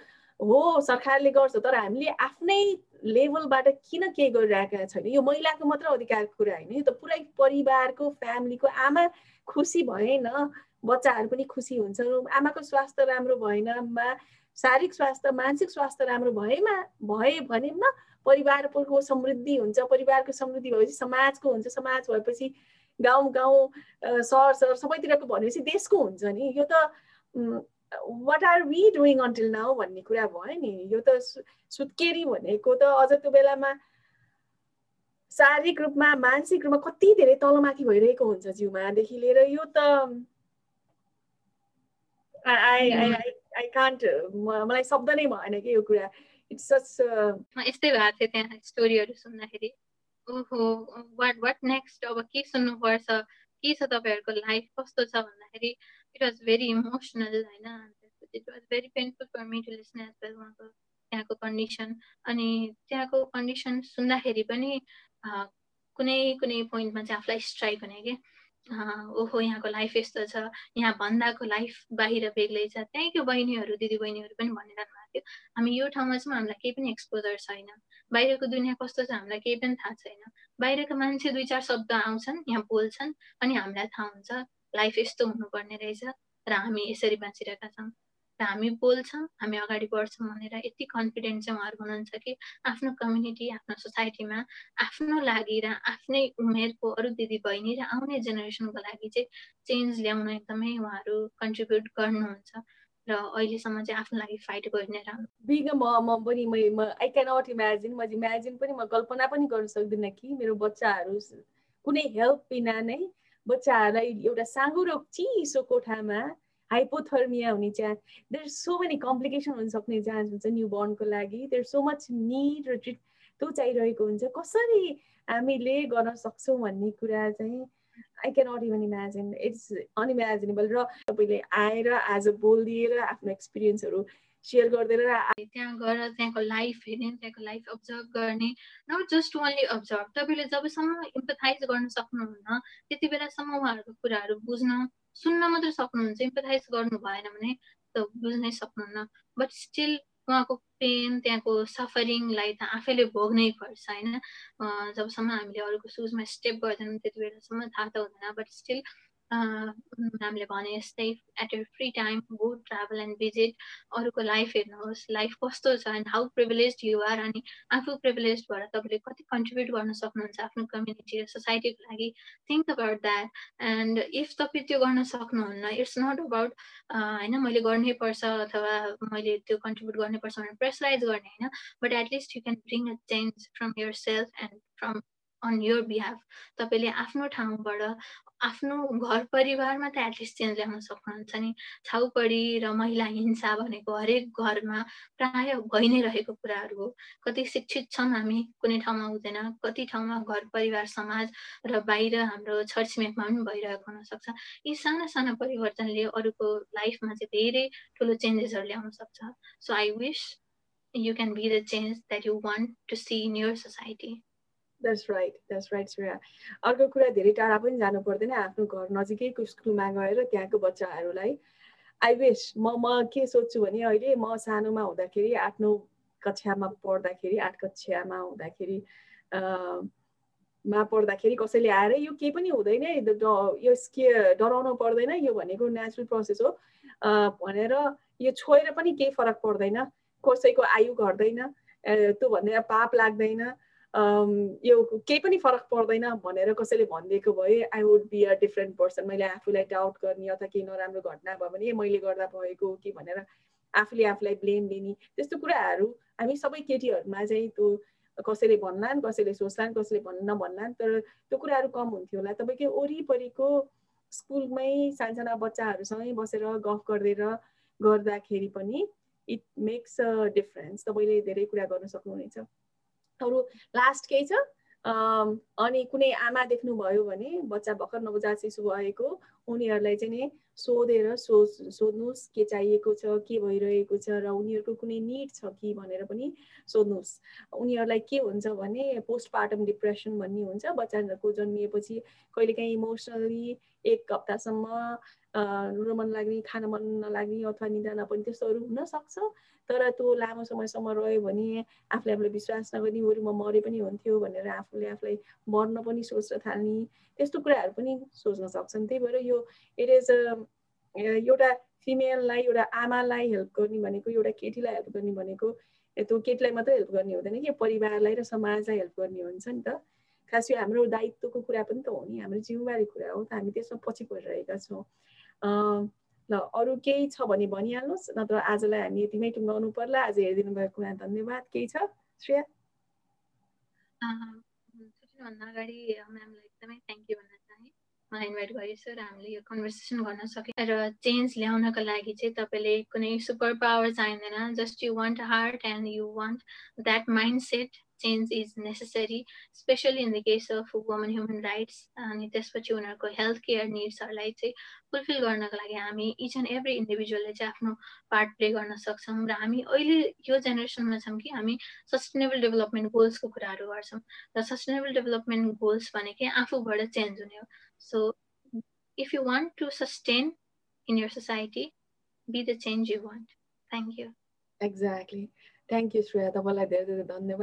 हो सरकारले गर्छ तर हामीले आफ्नै लेभलबाट किन केही गरिरहेका छैन? यो महिलाको मात्र अधिकारको कुरा होइन यो त पुरै परिवारको फ्यामिलीको आमा खुसी भएन बच्चाहरू पनि खुसी हुन्छ आमाको स्वास्थ्य राम्रो भएन मा शारीरिक स्वास्थ्य मानसिक स्वास्थ्य राम्रो भएमा भए भने न परिवारको समृद्धि हुन्छ परिवारको समृद्धि भएपछि समाजको हुन्छ समाज भएपछि गाउँ गाउँ सहर सहर सबैतिरको भनेपछि देशको हुन्छ नि। यो त what are we doing until now भन्ने कुरा भयो नि। यो त सुत्केरी भनेको त अझ त्यो बेलामा शारीरिक रूपमा मानसिक रूपमा कति धेरै तलमाथि भइरहेको हुन्छ जिउमादेखि लिएर। यो त आई आई आई कान्ट मलाई शब्द नै भएन कि यो कुरा। इट्स सच यस्तै भएको थियो त्यहाँ स्टोरीहरू सुन्दाखेरि। ओहो वाट वाट नेक्स्ट अब के सुन्नुपर्छ? के छ तपाईँहरूको लाइफ कस्तो छ भन्दाखेरि इट वाज भेरी इमोसनल होइन? It was very painful for me to listen as well उहाँको त्यहाँको कन्डिसन अनि त्यहाँको कन्डिसन सुन्दाखेरि पनि कुनै कुनै पोइन्टमा चाहिँ आफूलाई स्ट्राइक हुने कि ओहो यहाँको लाइफ यस्तो छ। यहाँ भन्दाको लाइफ बाहिर बेग्लै छ त्यहीँको बहिनीहरू दिदी बहिनीहरू पनि भनिरहनु भएको थियो। हामी यो ठाउँमा चाहिँ हामीलाई केही पनि एक्सपोजर छैन। बाहिरको दुनियाँ कस्तो छ हामीलाई केही पनि थाहा छैन। बाहिरको मान्छे दुई चार शब्द आउँछन् यहाँ बोल्छन् अनि हामीलाई थाहा हुन्छ। लाइफ यस्तो हुनुपर्ने रहेछ र हामी यसरी बाँचिरहेका छौँ। र हामी बोल्छौँ हामी अगाडि बढ्छौँ भनेर यति कन्फिडेन्ट चाहिँ उहाँहरू हुनुहुन्छ कि आफ्नो कम्युनिटी आफ्नो सोसाइटीमा आफ्नो लागि र आफ्नै उमेरको अरू दिदी बहिनी र आउने जेनेरेसनको लागि चाहिँ चेन्ज ल्याउन एकदमै उहाँहरू कन्ट्रिब्युट गर्नुहुन्छ र अहिलेसम्म चाहिँ आफ्नो लागि फाइट गर्ने राम्रो म म पनि म आई नट इमेजिन म इमेजिन पनि म कल्पना पनि गर्न सक्दिनँ कि मेरो बच्चाहरू कुनै हेल्प बिना नै बच्चाहरूलाई एउटा साँगुरो चिसो कोठामा हाइपोथर्मिया हुने chance there so many complication हुन सक्ने चान्स हुन्छ न्यु बर्नको लागि। देयर सो मच निड र ट्रिट त्यो चाहिरहेको हुन्छ। कसरी हामीले गर्न सक्छौँ भन्ने कुरा चाहिँ I can not even imagine it's unimaginable र तपाईँले आएर आज बोलिदिएर आफ्नो एक्सपिरियन्सहरू सेयर गरिदिएर त्यहाँ गएर त्यहाँको लाइफ हेर्ने त्यहाँको लाइफ अब्जर्भ गर्ने। नट जस्ट ओन्ली अब्जर्भ तपाईँले जबसम्म इम्पथाइज गर्न सक्नुहुन्न त्यति बेलासम्म उहाँहरूको कुराहरू बुझ्न सुन्न मात्रै सक्नुहुन्छ इम्पथाइज गर्नु भएन भने त बुझ्नै सक्नुहुन्न बट स्टिल उहाँको पेन त्यहाँको सफरिङलाई त आफैले भोग्नै पर्छ होइन जबसम्म हामीले अरूको सुजमा स्टेप गर्दैनौँ त्यति बेलासम्म थाहा त हुँदैन but still हामीले भने जस्तै at your free time go travel and visit अरूको लाइफ हेर्नुहोस् लाइफ कस्तो छ and how privilege you are अनि आफू प्रिभिलेज भएर तपाईँले कति कन्ट्रिब्युट गर्न सक्नुहुन्छ आफ्नो कम्युनिटी र सोसाइटीको लागि think about that and if तपाईँ त्यो गर्न सक्नुहुन्न इट्स नट अबाउट होइन मैले गर्नै पर्छ अथवा मैले त्यो कन्ट्रिब्युट गर्नै पर्छ भनेर प्रेसराइज गर्ने होइन but at least you can bring a change from yourself and from on your behalf तपाईँले आफ्नो ठाउँबाट आफ्नो घर परिवारमा त एटलिस्ट चेन्ज ल्याउन सक्नुहुन्छ नि। छाउपडी र महिला हिंसा भनेको हरेक घरमा प्राय भइ नै रहेको कुराहरू हो। कति शिक्षित छन् हामी कुनै ठाउँमा हुँदैन। कति ठाउँमा घर परिवार समाज र बाहिर हाम्रो छरछिमेकमा पनि भइरहेको हुनसक्छ। यी साना साना परिवर्तनले अरूको लाइफमा चाहिँ धेरै ठुलो चेन्जेसहरू ल्याउन सक्छ। So I wish you can be the change that you want to see in your society that's right that's right Shreya अर्को कुरा धेरै टाढा पनि जानु पर्दैन आफ्नो घर नजिकैको स्कुलमा गएर त्यहाँको बच्चाहरूलाई। आई विस म म के सोध्छु भने अहिले म सानोमा हुँदाखेरि आठ नौ कक्षामा पढ्दाखेरि आठ कक्षामा हुँदाखेरि मा पढ्दाखेरि कसैले आएर यो केही पनि हुँदैन यो के डराउनु पर्दैन यो भनेको नेचुरल प्रोसेस हो। भनेर यो छोएर पनि केही फरक पर्दैन कसैको आयु घट्दैन त्यो भनेर पाप लाग्दैन। यो केही पनि फरक पर्दैन भनेर कसैले भनिदिएको भए I would be a different person मैले आफूलाई डाउट गर्ने अथवा केही नराम्रो घटना भयो भने मैले गर्दा भएको कि भनेर आफूले आफूलाई ब्लेम लिने त्यस्तो कुराहरू हामी सबै केटीहरूमा चाहिँ त्यो कसैले भन्लान् कसैले सोच्लान् कसैले भन्न नभन्लान् तर त्यो कुराहरू कम हुन्थ्यो होला। तपाईँकै वरिपरिको स्कुलमै सानसाना बच्चाहरूसँगै बसेर गफ गरिदिएर गर्दाखेरि पनि इट मेक्स अ डिफरेन्स तपाईँले धेरै कुरा गर्न सक्नुहुनेछ। अरू लास्ट केही छ? अनि कुनै आमा देख्नुभयो भने बच्चा भर्खर नवजात शिशु भएको उनीहरूलाई चाहिँ नि सोधेर सो सोध्नुहोस् के चाहिएको छ के भइरहेको छ र उनीहरूको कुनै निड छ कि भनेर पनि सोध्नुहोस्। उनीहरूलाई के हुन्छ भने पोस्टपार्टम डिप्रेसन भन्ने हुन्छ। बच्चाहरूको जन्मिएपछि कहिलेकाहीँ इमोसनली एक हप्तासम्म रुन मन लाग्ने खान मन नलाग्ने अथवा निदा नपर्ने त्यस्तोहरू हुनसक्छ तर त्यो लामो समयसम्म रह्यो भने आफूले आफूलाई विश्वास नगर्ने बरु म मरे पनि हुन्थ्यो भनेर आफूले आफूलाई मर्न पनि सोच्न थाल्ने त्यस्तो कुराहरू पनि सोच्न सक्छन्। त्यही भएर यो इट इज एउटा फिमेललाई एउटा आमालाई हेल्प गर्ने भनेको एउटा केटीलाई हेल्प गर्ने भनेको त्यो केटीलाई मात्रै हेल्प गर्ने हुँदैन कि परिवारलाई र समाजलाई हेल्प गर्ने हुन्छ नि त। खास यो हाम्रो दायित्वको कुरा पनि त हो नि हाम्रो जिम्मेवारी कुरा हो त हामी त्यसमा पछि परिरहेका छौँ। ल अरू केही छ भने भनिहाल्नुहोस् नत्र आजलाई हामी यतिमै टुङ्गाउनु पर्ला। आज हेरिदिनु भएको धन्यवाद। केही छ श्रेया? अगाडि म्यामलाई एकदमै थ्याङ्क यू भन्न चाहेँ। मलाई इन्भाइट गरेछु र हामीले यो कन्भर्सेसन गर्न सक्यौँ र चेन्ज ल्याउनको लागि चाहिँ तपाईँले कुनै सुपर पावर चाहिँदैन। Just you want heart and you want that mind set change is necessary, especially in the case of women human rights. अनि त्यसपछि उनीहरूको हेल्थ केयर निड्सहरूलाई चाहिँ फुलफिल गर्नको लागि हामी इच एन्ड एभ्री इन्डिभिजुअलले चाहिँ आफ्नो पार्ट प्ले गर्न सक्छौँ र हामी अहिले यो जेनेरेसनमा छौँ कि हामी सस्टेनेबल डेभलपमेन्ट गोल्सको कुराहरू गर्छौँ र सस्टेनेबल डेभलपमेन्ट गोल्स भनेकै आफूबाट चेन्ज हुने हो so if you want to sustain in your society be the change you want thank you exactly thank you Shreya तपाईँलाई धेरै धेरै धन्यवाद